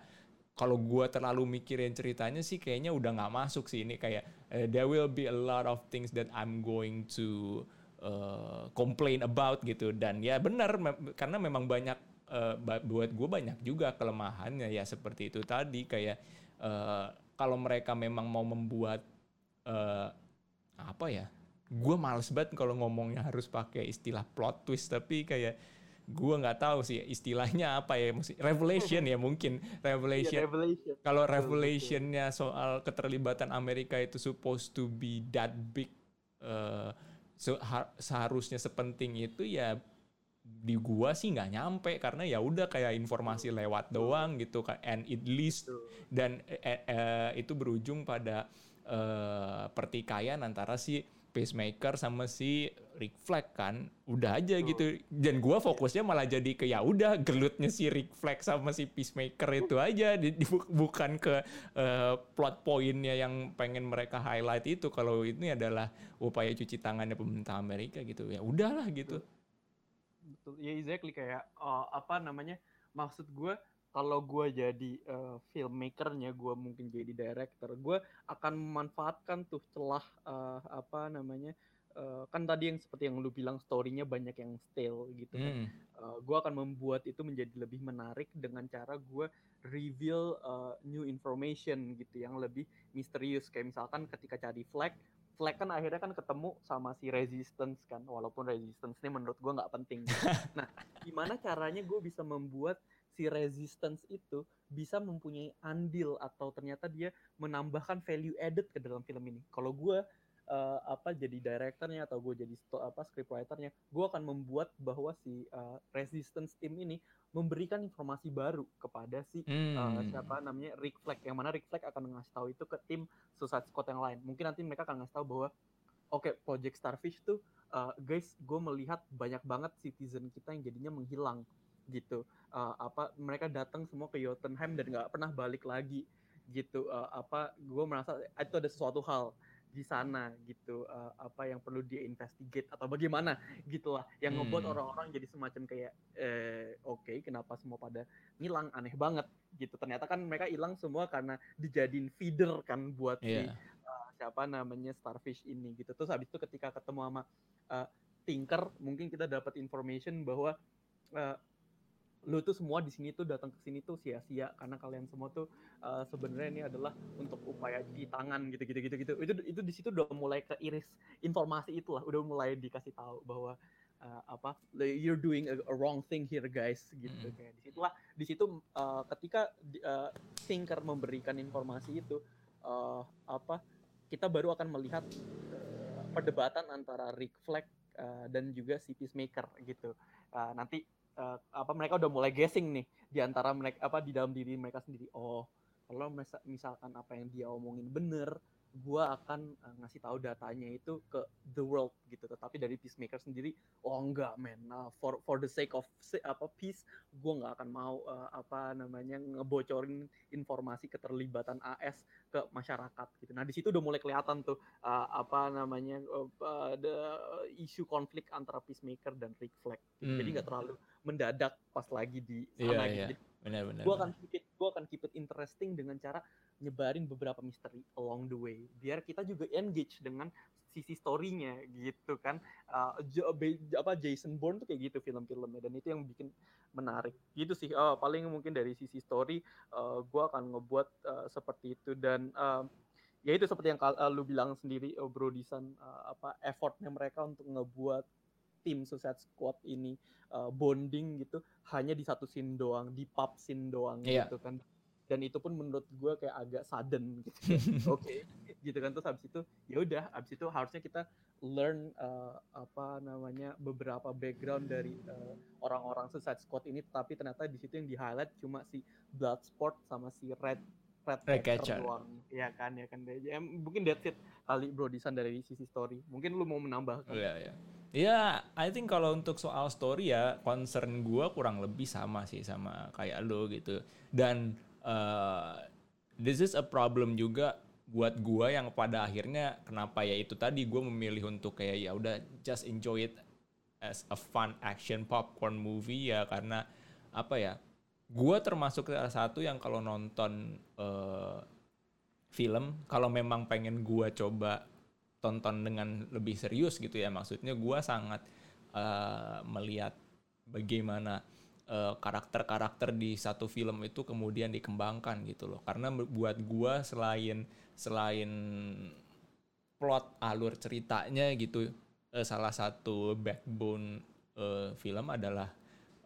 kalau gue terlalu mikirin ceritanya sih kayaknya udah nggak masuk sih ini. Kayak uh, there will be a lot of things that I'm going to uh, complain about gitu. Dan ya benar me karena memang banyak uh, buat gue banyak juga kelemahannya ya seperti itu tadi. Kayak uh, kalau mereka memang mau membuat uh, apa ya gue males banget kalau ngomongnya harus pakai istilah plot twist tapi kayak gue nggak tahu sih istilahnya apa ya mesti revelation ya mungkin revelation, yeah, revelation. kalau revelationnya soal keterlibatan Amerika itu supposed to be that big uh, seharusnya sepenting itu ya di gua sih nggak nyampe karena ya udah kayak informasi lewat doang gitu kan. And it least dan eh, eh, itu berujung pada eh, pertikaian antara si pacemaker sama si Rick Flag kan. Udah aja gitu. Dan gua fokusnya malah jadi ke ya udah gelutnya si Rick Flag sama si peacemaker itu aja. Di, di, bukan ke uh, plot pointnya yang pengen mereka highlight itu. Kalau ini adalah upaya cuci tangannya pemerintah Amerika gitu. Ya udahlah gitu betul. Ya exactly. Kayak uh, apa namanya maksud gue kalau gue jadi uh, filmmakernya gue mungkin jadi director gue akan memanfaatkan tuh celah uh, apa namanya uh, kan tadi yang seperti yang lu bilang storynya banyak yang stale gitu kan. Hmm. uh, gue akan membuat itu menjadi lebih menarik dengan cara gue reveal uh, new information gitu yang lebih misterius. Kayak misalkan ketika cari flag flag kan akhirnya kan ketemu sama si resistance kan walaupun resistance ini menurut gue nggak penting [laughs] nah gimana caranya gue bisa membuat si resistance itu bisa mempunyai andil atau ternyata dia menambahkan value added ke dalam film ini. Kalau gue uh, apa jadi directornya atau gue jadi apa scriptwriternya, gue akan membuat bahwa si uh, resistance team ini memberikan informasi baru kepada si eh, hmm. uh, siapa namanya Rick Flag yang mana Rick Flag akan ngasih tahu itu ke tim Suicide Squad yang lain. Mungkin nanti mereka akan ngasih tahu bahwa oke okay, Project Starfish tuh uh, guys gue melihat banyak banget citizen kita yang jadinya menghilang gitu uh, apa mereka datang semua ke Jotunheim dan nggak pernah balik lagi gitu uh, apa gue merasa itu ada sesuatu hal di sana gitu uh, apa yang perlu dia investigate atau bagaimana gitulah yang hmm. ngebuat orang-orang jadi semacam kayak eh, oke okay, kenapa semua pada ngilang aneh banget gitu ternyata kan mereka hilang semua karena dijadiin feeder kan buat yeah. si uh, siapa namanya starfish ini gitu terus habis itu ketika ketemu sama uh, Tinker mungkin kita dapat information bahwa uh, lu tuh semua di sini tuh datang ke sini tuh sia-sia karena kalian semua tuh uh, sebenarnya ini adalah untuk upaya di tangan gitu gitu gitu itu itu di situ udah mulai keiris informasi itulah udah mulai dikasih tahu bahwa uh, apa you're doing a, a wrong thing here guys gitu. Mm. kayak di situlah di situ uh, ketika uh, Thinker memberikan informasi itu uh, apa kita baru akan melihat uh, perdebatan antara Rick Flag uh, dan juga si Peacemaker gitu. Uh, nanti uh, apa mereka udah mulai guessing nih di antara mereka apa di dalam diri mereka sendiri. Oh, kalau misalkan apa yang dia omongin bener, gue akan uh, ngasih tahu datanya itu ke the world gitu tetapi dari peacemaker sendiri oh enggak men uh, for for the sake of apa peace gue nggak akan mau uh, apa namanya ngebocorin informasi keterlibatan AS ke masyarakat gitu nah di situ udah mulai kelihatan tuh uh, apa namanya uh, the isu konflik antara peacemaker dan Rick Flag gitu. hmm. jadi nggak terlalu mendadak pas lagi di sana yeah, gitu yeah. Gue akan keep it, gue akan keep it interesting dengan cara nyebarin beberapa misteri along the way, biar kita juga engage dengan sisi storynya gitu kan. Uh, apa Jason Bourne tuh kayak gitu film-filmnya dan itu yang bikin menarik. Gitu sih. Uh, paling mungkin dari sisi story, uh, gue akan ngebuat uh, seperti itu dan uh, ya itu seperti yang uh, lu bilang sendiri, uh, Bro Disan, uh, apa effortnya mereka untuk ngebuat tim Suicide Squad ini uh, bonding gitu hanya di satu scene doang, di pub scene doang yeah. gitu kan. Dan itu pun menurut gue kayak agak sudden gitu. [laughs] Oke, okay. gitu kan terus habis itu ya udah habis itu harusnya kita learn uh, apa namanya beberapa background dari uh, orang-orang Suicide Squad ini tapi ternyata di situ yang di highlight cuma si Bloodsport sama si Red Red, Catcher doang. Ya kan ya kan ya, mungkin that's it kali Bro Disan dari sisi story. Mungkin lu mau menambah kan? Iya, iya. Ya, I think kalau untuk soal story ya concern gue kurang lebih sama sih sama kayak lo gitu. Dan uh, this is a problem juga buat gue yang pada akhirnya kenapa ya itu tadi gue memilih untuk kayak ya udah just enjoy it as a fun action popcorn movie ya. Karena apa ya gue termasuk salah satu yang kalau nonton uh, film kalau memang pengen gue coba tonton dengan lebih serius gitu ya maksudnya gue sangat uh, melihat bagaimana karakter-karakter di satu film itu kemudian dikembangkan gitu loh. Karena buat gue selain selain plot alur ceritanya gitu uh, salah satu backbone uh, film adalah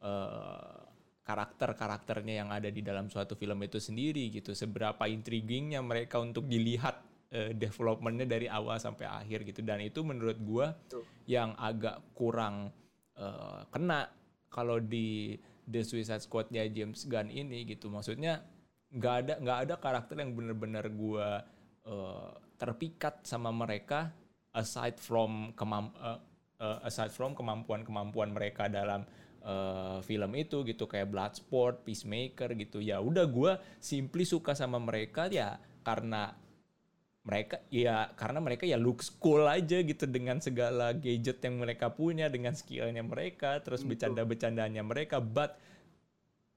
uh, karakter-karakternya yang ada di dalam suatu film itu sendiri gitu. Seberapa intriguingnya mereka untuk dilihat uh, developmentnya dari awal sampai akhir gitu. Dan itu menurut gue yang agak kurang uh, kena kalau di The Suicide Squad-nya James Gunn ini gitu. Maksudnya nggak ada nggak ada karakter yang benar-benar gue uh, terpikat sama mereka aside from kemam uh, uh, aside from kemampuan-kemampuan mereka dalam uh, film itu gitu. Kayak Bloodsport, Peacemaker gitu. Ya udah gue simply suka sama mereka ya karena mereka ya karena mereka ya looks cool aja gitu dengan segala gadget yang mereka punya dengan skillnya mereka terus bercanda-bercandanya mereka. But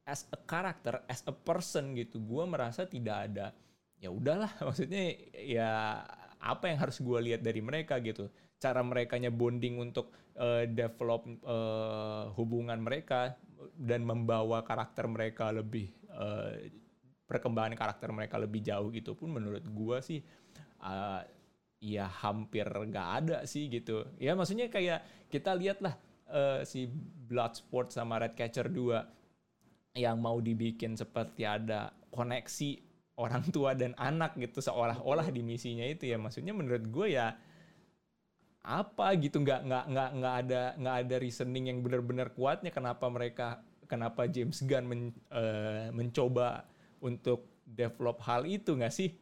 as a character as a person gitu gue merasa tidak ada ya udahlah [laughs] maksudnya ya apa yang harus gue lihat dari mereka gitu. Cara mereka bonding untuk uh, develop uh, hubungan mereka dan membawa karakter mereka lebih uh, perkembangan karakter mereka lebih jauh gitu pun menurut gue sih uh, ya hampir nggak ada sih gitu. Ya maksudnya kayak kita lihat lah uh, si Bloodsport sama Redcatcher 2 yang mau dibikin seperti ada koneksi orang tua dan anak gitu seolah-olah di misinya itu ya. Maksudnya menurut gue ya apa gitu nggak nggak nggak nggak ada nggak ada reasoning yang benar-benar kuatnya kenapa mereka kenapa James Gunn men, uh, mencoba untuk develop hal itu nggak sih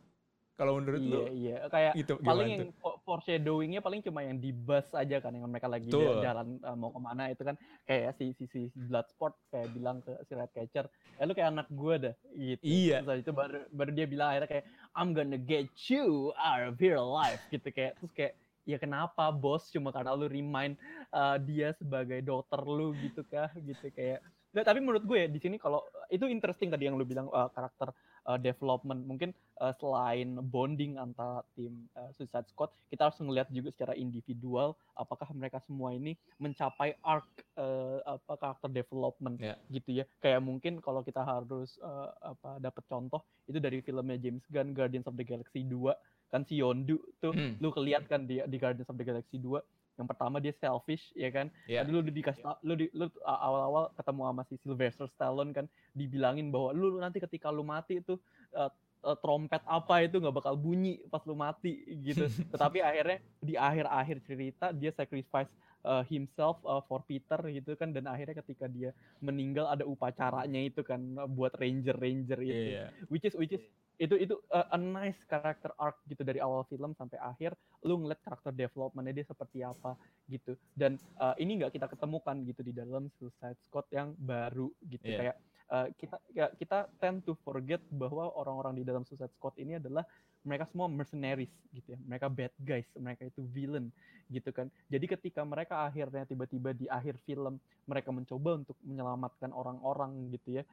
kalau menurut iya, lu iya. Kayak gitu, paling yang foreshadowingnya paling cuma yang di bus aja kan yang mereka lagi Tuh. jalan uh, mau ke mana itu kan. Kayak si si si Bloodsport kayak bilang ke si Redcatcher ya lu kayak anak gue dah gitu. Iya. Terus itu baru baru dia bilang akhirnya kayak I'm gonna get you out of here alive gitu kayak. Terus kayak ya kenapa bos? Cuma karena lu remind uh, dia sebagai dokter lu gitu kah? Gitu kayak. Nah, tapi menurut gue ya di sini kalau itu interesting tadi yang lu bilang uh, karakter uh, development mungkin uh, selain bonding antara tim uh, Suicide Squad kita harus ngelihat juga secara individual apakah mereka semua ini mencapai arc uh, apa karakter development yeah. gitu ya kayak mungkin kalau kita harus uh, apa dapat contoh itu dari filmnya James Gunn Guardians of the Galaxy 2 kan si Yondu tuh hmm. lu kelihat kan di di Guardians of the Galaxy 2 yang pertama dia selfish ya kan yeah. tadi lu dikasih yeah. lu di, lu awal-awal ketemu sama si Sylvester Stallone kan dibilangin bahwa lu, lu nanti ketika lu mati itu uh, uh, trompet apa itu nggak bakal bunyi pas lu mati gitu [laughs] tetapi akhirnya di akhir-akhir cerita dia sacrifice uh, himself uh, for Peter gitu kan dan akhirnya ketika dia meninggal ada upacaranya itu kan buat ranger ranger itu yeah, yeah. which is which is itu itu uh, a nice character arc gitu dari awal film sampai akhir. Lu ngeliat karakter developmentnya dia seperti apa gitu. Dan uh, ini nggak kita ketemukan gitu di dalam Suicide Squad yang baru gitu. Yeah. kayak uh, kita ya, kita tend to forget bahwa orang-orang di dalam Suicide Squad ini adalah mereka semua mercenaries gitu ya. Mereka bad guys mereka itu villain gitu kan. Jadi ketika mereka akhirnya tiba-tiba di akhir film mereka mencoba untuk menyelamatkan orang-orang gitu ya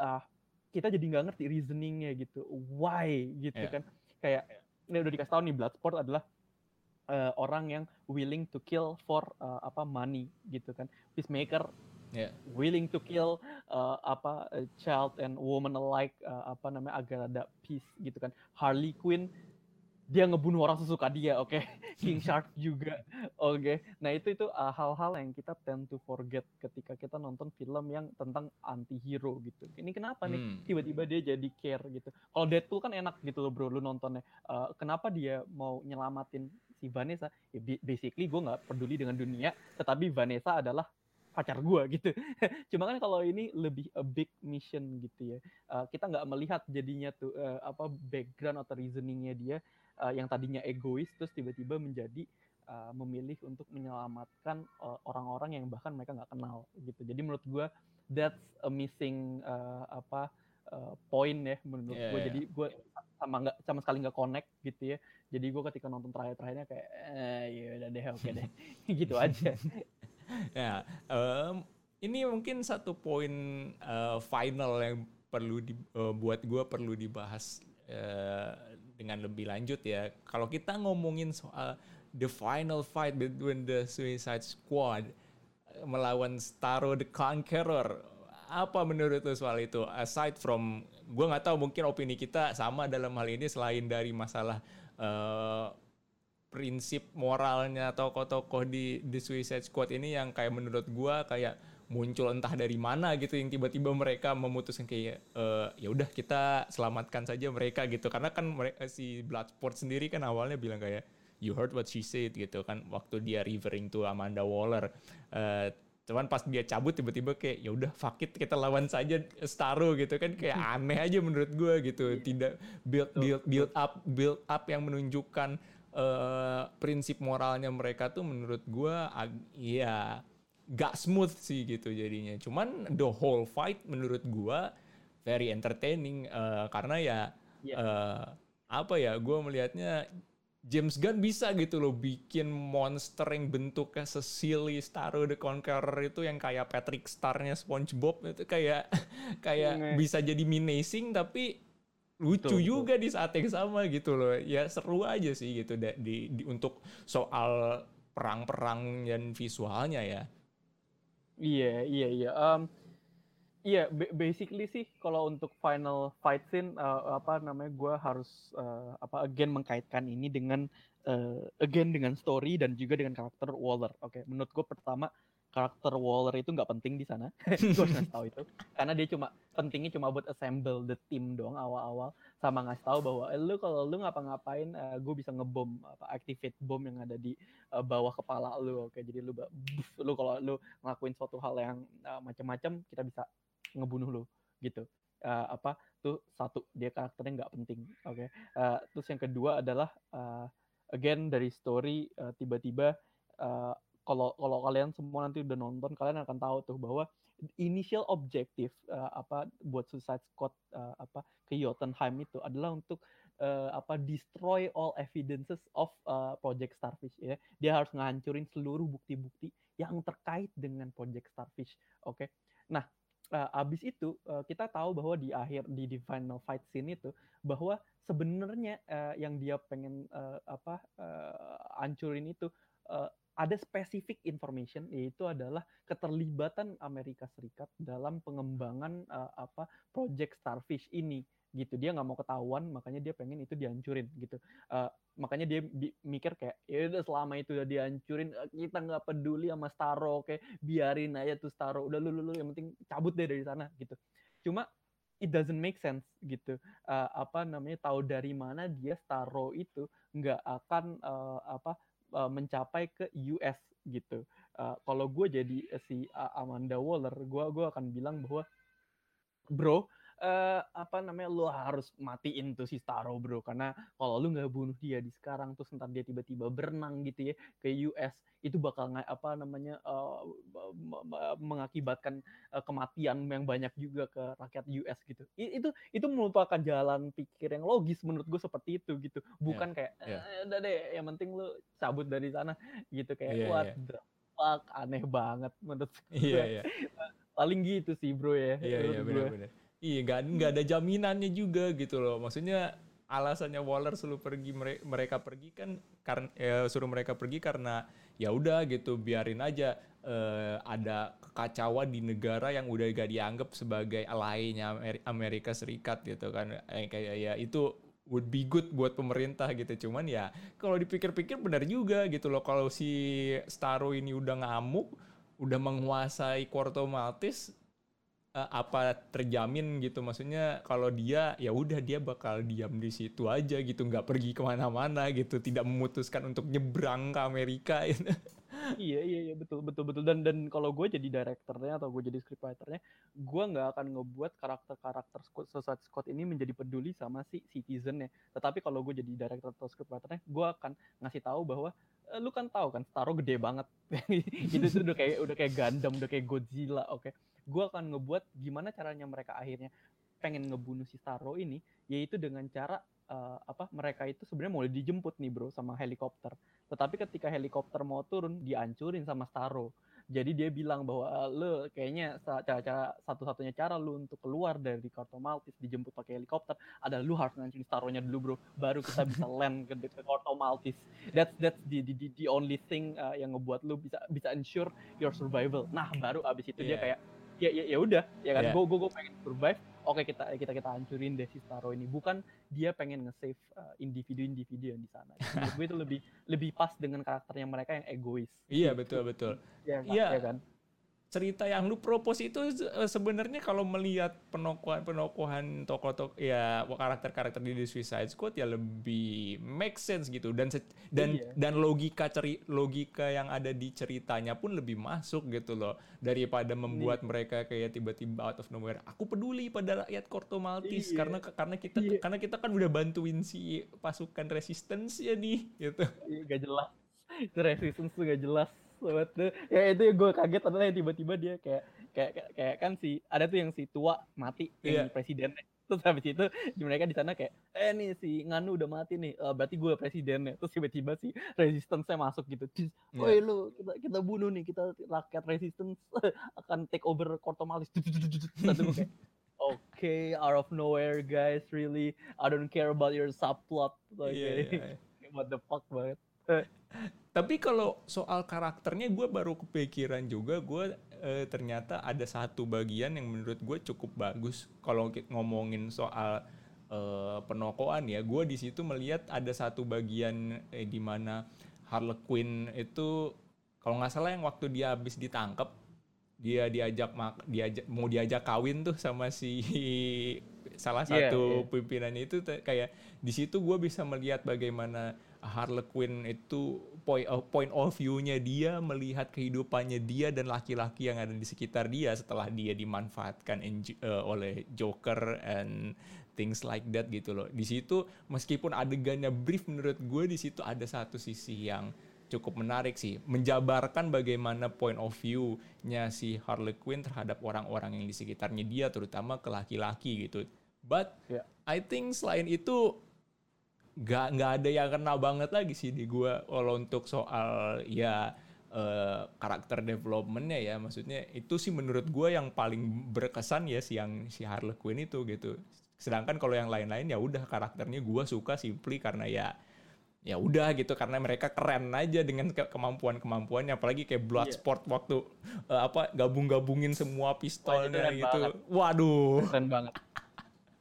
uh, kita jadi nggak ngerti reasoningnya gitu. Why? Gitu yeah. kan. Kayak ini udah dikasih tahu nih Bloodsport adalah uh, orang yang willing to kill for uh, apa money gitu kan. Peacemaker yeah. willing to kill uh, apa child and woman alike uh, apa namanya agar ada peace gitu kan. Harley Quinn dia ngebunuh orang sesuka dia, oke. Okay? [laughs] King Shark juga, oke. Okay? Nah itu itu uh, hal-hal yang kita tend to forget ketika kita nonton film yang tentang anti-hero gitu. Ini kenapa nih hmm. tiba-tiba dia jadi care gitu. Kalau Deadpool kan enak gitu loh bro, lu nontonnya. Uh, kenapa dia mau nyelamatin si Vanessa? Ya, basically gue nggak peduli dengan dunia, tetapi Vanessa adalah pacar gue gitu. [laughs] Cuma kan kalau ini lebih a big mission gitu ya. Uh, kita nggak melihat jadinya tuh uh, apa background atau reasoningnya dia uh, yang tadinya egois terus tiba-tiba menjadi uh, memilih untuk menyelamatkan orang orang-orang yang bahkan mereka nggak kenal gitu. Jadi menurut gue that's a missing uh, apa uh, point ya menurut yeah, gue. Yeah. Jadi gue sama nggak sama sekali nggak connect gitu ya. Jadi gue ketika nonton terakhir-terakhirnya kayak eh ya udah deh oke okay deh [laughs] gitu aja. [laughs] ya um, ini mungkin satu poin uh, final yang perlu di, uh, gue perlu dibahas uh, dengan lebih lanjut ya. Kalau kita ngomongin soal the final fight between the Suicide Squad eh, melawan Starro the Conqueror. Apa menurut lo soal itu? Aside from, gue nggak tahu mungkin opini kita sama dalam hal ini selain dari masalah uh, prinsip moralnya tokoh-tokoh di The Suicide Squad ini yang kayak menurut gue kayak muncul entah dari mana gitu yang tiba-tiba mereka memutuskan kayak e, ya udah kita selamatkan saja mereka gitu. Karena kan mereka si Bloodsport sendiri kan awalnya bilang kayak you heard what she said gitu kan waktu dia referring to Amanda Waller. Uh, cuman pas dia cabut tiba-tiba kayak ya udah fuck it kita lawan saja Starro gitu kan. Kayak [laughs] aneh aja menurut gue gitu. Tidak build build build up build up yang menunjukkan uh, prinsip moralnya mereka tuh menurut gue ya gak smooth sih gitu jadinya. Cuman the whole fight menurut gua very entertaining uh, karena ya yeah. Iya. uh, apa ya gua melihatnya James Gunn bisa gitu loh bikin monster yang bentuknya sesili Starro the Conqueror itu yang kayak Patrick Starnya SpongeBob itu kayak [laughs] kayak mm. bisa jadi menacing tapi lucu betul, juga betul. di saat yang sama gitu loh ya seru aja sih gitu di, di untuk soal perang-perang dan visualnya ya Iya, iya, iya. Um, iya, basically sih kalau untuk final fight scene uh, apa namanya gue harus uh, apa again mengkaitkan ini dengan uh, again dengan story dan juga dengan karakter Waller. Oke, okay. menurut gue pertama karakter Waller itu nggak penting di sana. [laughs] gue harus tahu itu. Karena dia cuma pentingnya cuma buat assemble the team doang awal-awal sama ngasih tahu bahwa eh, lu kalau lu ngapa-ngapain uh, eh, gue bisa ngebom apa activate bom yang ada di uh, bawah kepala lu. Oke, jadi lu buff, lu kalau lu ngelakuin suatu hal yang uh, macam-macam kita bisa ngebunuh lu gitu. Uh, apa tuh satu dia karakternya nggak penting oke okay? uh, terus yang kedua adalah uh, again dari story uh, tiba-tiba uh, kalau kalau kalian semua nanti udah nonton kalian akan tahu tuh bahwa initial objective uh, apa buat Suicide Squad uh, apa ke Jotunheim itu adalah untuk uh, apa destroy all evidences of uh, Project Starfish ya. Dia harus ngancurin seluruh bukti-bukti yang terkait dengan Project Starfish. Oke. Okay? Nah, uh, abis itu uh, kita tahu bahwa di akhir di, di final fight scene itu bahwa sebenarnya uh, yang dia pengen uh, apa uh, ancurin itu uh, ada spesifik information yaitu adalah keterlibatan Amerika Serikat dalam pengembangan uh, apa project Starfish ini gitu. Dia nggak mau ketahuan makanya dia pengen itu dihancurin gitu. Uh, makanya dia mikir kayak ya udah selama itu udah dihancurin eh, kita nggak peduli sama Starro oke biarin aja tuh Starro. Udah lu, lu lu yang penting cabut deh dari sana gitu. Cuma it doesn't make sense gitu. Uh, apa namanya tahu dari mana dia Starro itu nggak akan uh, apa uh, mencapai ke US gitu. Uh, kalau gue jadi si Amanda Waller, gue gua akan bilang bahwa bro uh, apa namanya lo harus matiin tuh si Starro bro karena kalau lu nggak bunuh dia di sekarang terus ntar dia tiba-tiba berenang gitu ya ke US itu bakal nggak apa namanya uh, mengakibatkan uh, kematian yang banyak juga ke rakyat US gitu I, itu itu merupakan jalan pikir yang logis menurut gue seperti itu gitu bukan yeah. kayak yeah. Eh, udah deh yang penting lu cabut dari sana gitu kayak yeah, what yeah. the fuck aneh banget menurut gue yeah, yeah. paling gitu sih bro ya iya iya benar-benar Iya, nggak nggak ada jaminannya juga gitu loh. Maksudnya alasannya Waller suruh pergi mereka pergi kan karena ya, suruh mereka pergi karena ya udah gitu biarin aja uh, ada kekacauan di negara yang udah gak dianggap sebagai alainya Amerika Serikat gitu kan. Eh, kayak ya itu would be good buat pemerintah gitu. Cuman ya kalau dipikir-pikir benar juga gitu loh. Kalau si Starro ini udah ngamuk udah menguasai Corto Maltese uh, apa terjamin gitu maksudnya kalau dia ya udah dia bakal diam di situ aja gitu nggak pergi ke mana-mana gitu tidak memutuskan untuk nyebrang ke Amerika gitu. iya iya iya betul betul betul dan dan kalau gue jadi direkturnya atau gue jadi scriptwriternya gue nggak akan ngebuat karakter karakter Suicide Squad ini menjadi peduli sama si citizennya tetapi kalau gue jadi director atau scriptwriternya gue akan ngasih tahu bahwa eh, lu kan tahu kan Starro gede banget [laughs] itu udah kayak udah kayak Gundam udah kayak Godzilla oke okay? Gue akan ngebuat gimana caranya mereka akhirnya pengen ngebunuh si Starro ini yaitu dengan cara uh, apa mereka itu sebenarnya mau dijemput nih bro sama helikopter tetapi ketika helikopter mau turun dihancurin sama Starro Jadi dia bilang bahwa lo kayaknya cara-cara satu-satunya cara lu untuk keluar dari Corto Maltese dijemput pakai helikopter adalah lu harus ngancin Staronya dulu bro, baru kita bisa [laughs] land ke, ke Corto Maltese. That's that's the the, the only thing uh, yang ngebuat lu bisa bisa ensure your survival. Nah baru abis itu yeah. dia kayak ya ya ya udah. Ya kan? Yeah. gue gue pengen survive. Oke kita kita kita hancurin deh si Staro ini. Bukan dia pengen nge-save uh, individu-individu yang di sana. Menurut gue itu lebih lebih pas dengan karakternya mereka yang egois. Iya betul betul. Iya ya, ya kan cerita yang lu propose itu eh, sebenarnya kalau melihat penokohan penokohan tokoh-tokoh ya karakter-karakter di The Suicide Squad ya lebih make sense gitu dan dan iya. dan logika ceri logika yang ada di ceritanya pun lebih masuk gitu loh daripada membuat iya. mereka kayak tiba-tiba out of nowhere aku peduli pada rakyat Korto Maltese iya. karena karena kita iya. karena kita kan udah bantuin si pasukan resistance ya nih gitu iya, gak jelas itu resistance tuh gak jelas banget tuh ya itu yang gue kaget adalah yang tiba-tiba dia kayak kayak kayak, kayak kan si ada tuh yang si tua mati yang yeah. presiden terus habis itu mereka di sana kayak eh nih si Nganu udah mati nih uh, berarti gue presidennya. Terus tiba-tiba si resistance maksuk gitu. Terus yeah. woi lu kita kita bunuh nih kita rakyat resistance [laughs] akan take over Kortomalis satu gue kayak okay out of nowhere guys really I don't care about your subplot. Like yeah, yeah. what the fuck banget tapi kalau soal karakternya gue baru kepikiran juga gue eh, ternyata ada satu bagian yang menurut gue cukup bagus kalau ngomongin soal eh, penokoan ya gue di situ melihat ada satu bagian eh, di mana Harley Quinn itu kalau nggak salah yang waktu dia habis ditangkap dia diajak mak diajak mau diajak kawin tuh sama si [laughs] salah iya, satu yeah, yeah. pimpinannya itu kayak di situ gue bisa melihat bagaimana Harley Quinn itu point of, point of view-nya dia melihat kehidupannya dia dan laki-laki yang ada di sekitar dia setelah dia dimanfaatkan uh, oleh Joker and things like that gitu loh. Di situ meskipun adegannya brief menurut gue di situ ada satu sisi yang cukup menarik sih menjabarkan bagaimana point of view-nya si Harley Quinn terhadap orang-orang yang di sekitarnya dia terutama ke laki-laki gitu. But yeah. I think selain itu nggak nggak ada yang kena banget lagi sih di gue kalau untuk soal ya uh, karakter developmentnya ya maksudnya itu sih menurut gue yang paling berkesan ya si yang si Harley Quinn itu gitu sedangkan kalau yang lain-lain ya udah karakternya gue suka simply karena ya ya udah gitu karena mereka keren aja dengan ke kemampuan-kemampuannya apalagi kayak Bloodsport yeah. waktu uh, apa gabung-gabungin semua pistolnya Wah, gitu. Banget. Waduh. Keren banget.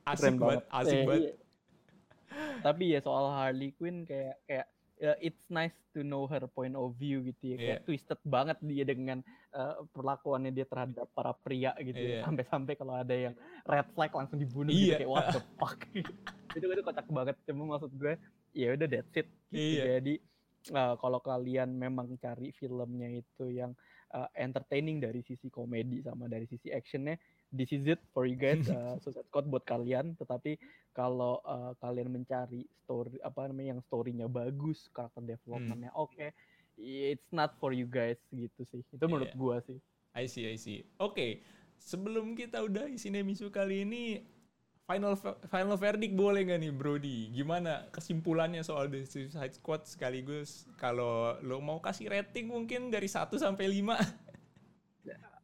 asik keren banget, asik eh, banget. Iya tapi ya soal Harley Quinn kayak kayak uh, it's nice to know her point of view gitu ya kayak yeah. twisted banget dia dengan uh, perlakuannya dia terhadap para pria gitu yeah. ya. Iya. sampai-sampai kalau ada yang red flag langsung dibunuh yeah. gitu iya. kayak what the fuck [laughs] itu itu kocak banget cuma maksud gue ya udah that's it gitu. yeah. jadi uh, kalau kalian memang cari filmnya itu yang uh, entertaining dari sisi komedi sama dari sisi actionnya this is it for you guys [laughs] uh, Suicide Squad buat kalian tetapi kalau uh, kalian mencari story apa namanya yang storynya bagus karakter developmentnya hmm. oke okay, it's not for you guys gitu sih itu yeah. menurut gua sih I see I see oke okay. sebelum kita udah isi misu kali ini final final verdict boleh nggak nih Brody gimana kesimpulannya soal The Suicide Squad sekaligus kalau lo mau kasih rating mungkin dari 1 sampai 5 [laughs]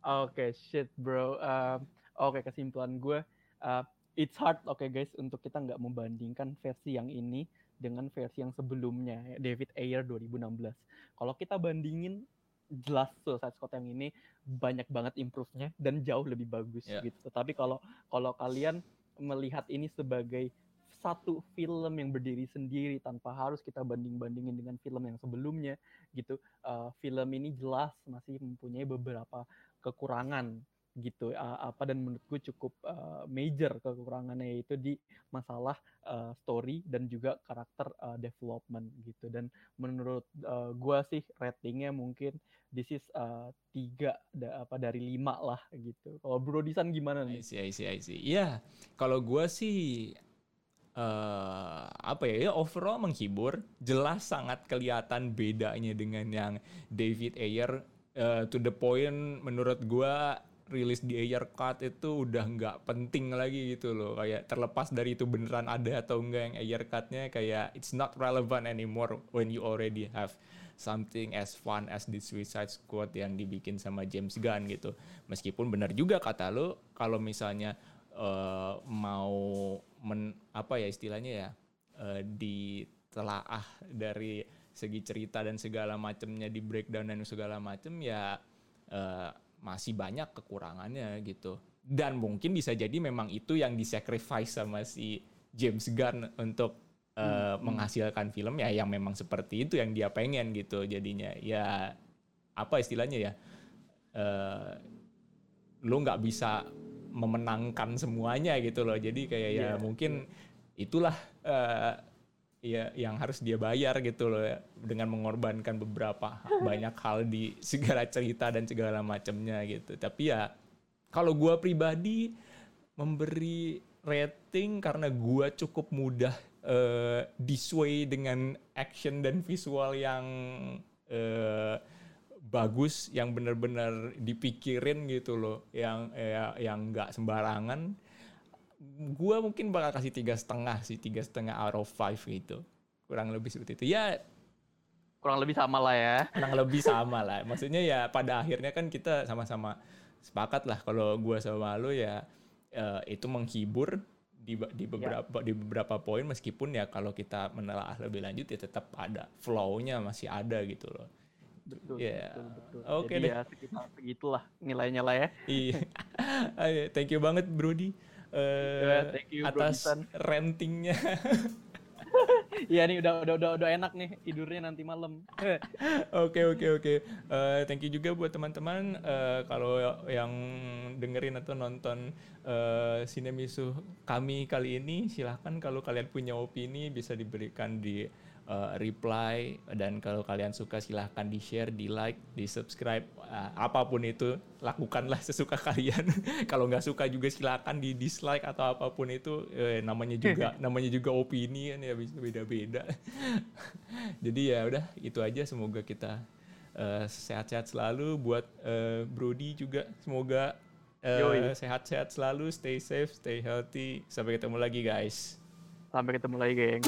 Oke, okay, shit bro. Uh, Oke, okay, kesimpulan gue, uh, it's hard, oke okay, guys, untuk kita nggak membandingkan versi yang ini dengan versi yang sebelumnya, ya, David Ayer 2016. Kalau kita bandingin, jelas Suicide Squad yang ini banyak banget improve-nya dan jauh lebih bagus yeah. gitu. Tapi kalau kalau kalian melihat ini sebagai satu film yang berdiri sendiri tanpa harus kita banding-bandingin dengan film yang sebelumnya gitu. Uh, film ini jelas masih mempunyai beberapa kekurangan gitu uh, apa dan menurutku cukup uh, major kekurangannya itu di masalah uh, story dan juga karakter uh, development gitu. Dan menurut uh, gue sih ratingnya mungkin this is uh, tiga da, apa dari lima lah gitu. Kalau Bro Disan gimana nih? I see I see I see. Ya kalau gue sih uh, apa ya, ya overall menghibur. Jelas sangat kelihatan bedanya dengan yang David Ayer uh, to the point menurut gue rilis di air cut itu udah nggak penting lagi gitu loh. Kayak terlepas dari itu beneran ada atau enggak yang air cutnya kayak it's not relevant anymore when you already have something as fun as the Suicide Squad yang dibikin sama James Gunn gitu. Meskipun benar juga kata lo kalau misalnya uh, mau men, apa ya istilahnya ya uh, ditelaah dari segi cerita dan segala macamnya di breakdown dan segala macam ya uh, masih banyak kekurangannya gitu dan mungkin bisa jadi memang itu yang disacrifice sama si James Gunn untuk uh, hmm. menghasilkan film ya yang memang seperti itu yang dia pengen gitu jadinya ya apa istilahnya ya uh, lu nggak bisa memenangkan semuanya gitu loh jadi kayak yeah. ya iya. mungkin itulah uh, ya yang harus dia bayar gitu loh ya, dengan mengorbankan beberapa [laughs] banyak hal di segala cerita dan segala macamnya gitu. Tapi ya kalau gue pribadi memberi rating karena gue cukup mudah uh, disway dengan action dan visual yang uh, bagus, yang benar-benar dipikirin gitu loh, yang ya, yang nggak sembarangan gue mungkin bakal kasih tiga setengah sih tiga setengah out of five gitu. Kurang lebih seperti itu. Ya kurang lebih sama lah ya. kurang lebih sama lah. Maksudnya ya pada akhirnya kan kita sama-sama sepakat lah. Kalau gue sama lo ya uh, itu menghibur di di beberapa ya. di beberapa poin. Meskipun ya kalau kita menelaah lebih lanjut ya tetap ada flow-nya masih ada gitu loh. Betul yeah. betul, betul. oke okay deh. ya sekitar segitulah nilainya lah ya. Iya. [laughs] Thank you banget Brody uh, thank you, atas [laughs] rentingnya. Iya nih udah udah udah udah enak nih tidurnya nanti malam. [laughs] Oke oke oke. Eh, thank you juga buat teman-teman uh, kalau yang dengerin atau nonton uh, Sinemisu kami kali ini silahkan kalau kalian punya opini bisa diberikan di uh, reply dan kalau kalian suka silahkan di share, di like, di subscribe, uh, apa pun itu lakukanlah sesuka kalian. [laughs] kalau nggak suka juga silahkan di dislike atau apa pun itu eh, namanya juga [laughs] namanya juga opini kan ya bisa beda-beda. [laughs] Jadi ya udah itu aja semoga kita sehat-sehat uh, selalu buat uh, Brody juga semoga sehat-sehat uh, selalu, stay safe, stay healthy. Sampai ketemu lagi guys. Sampai ketemu lagi geng.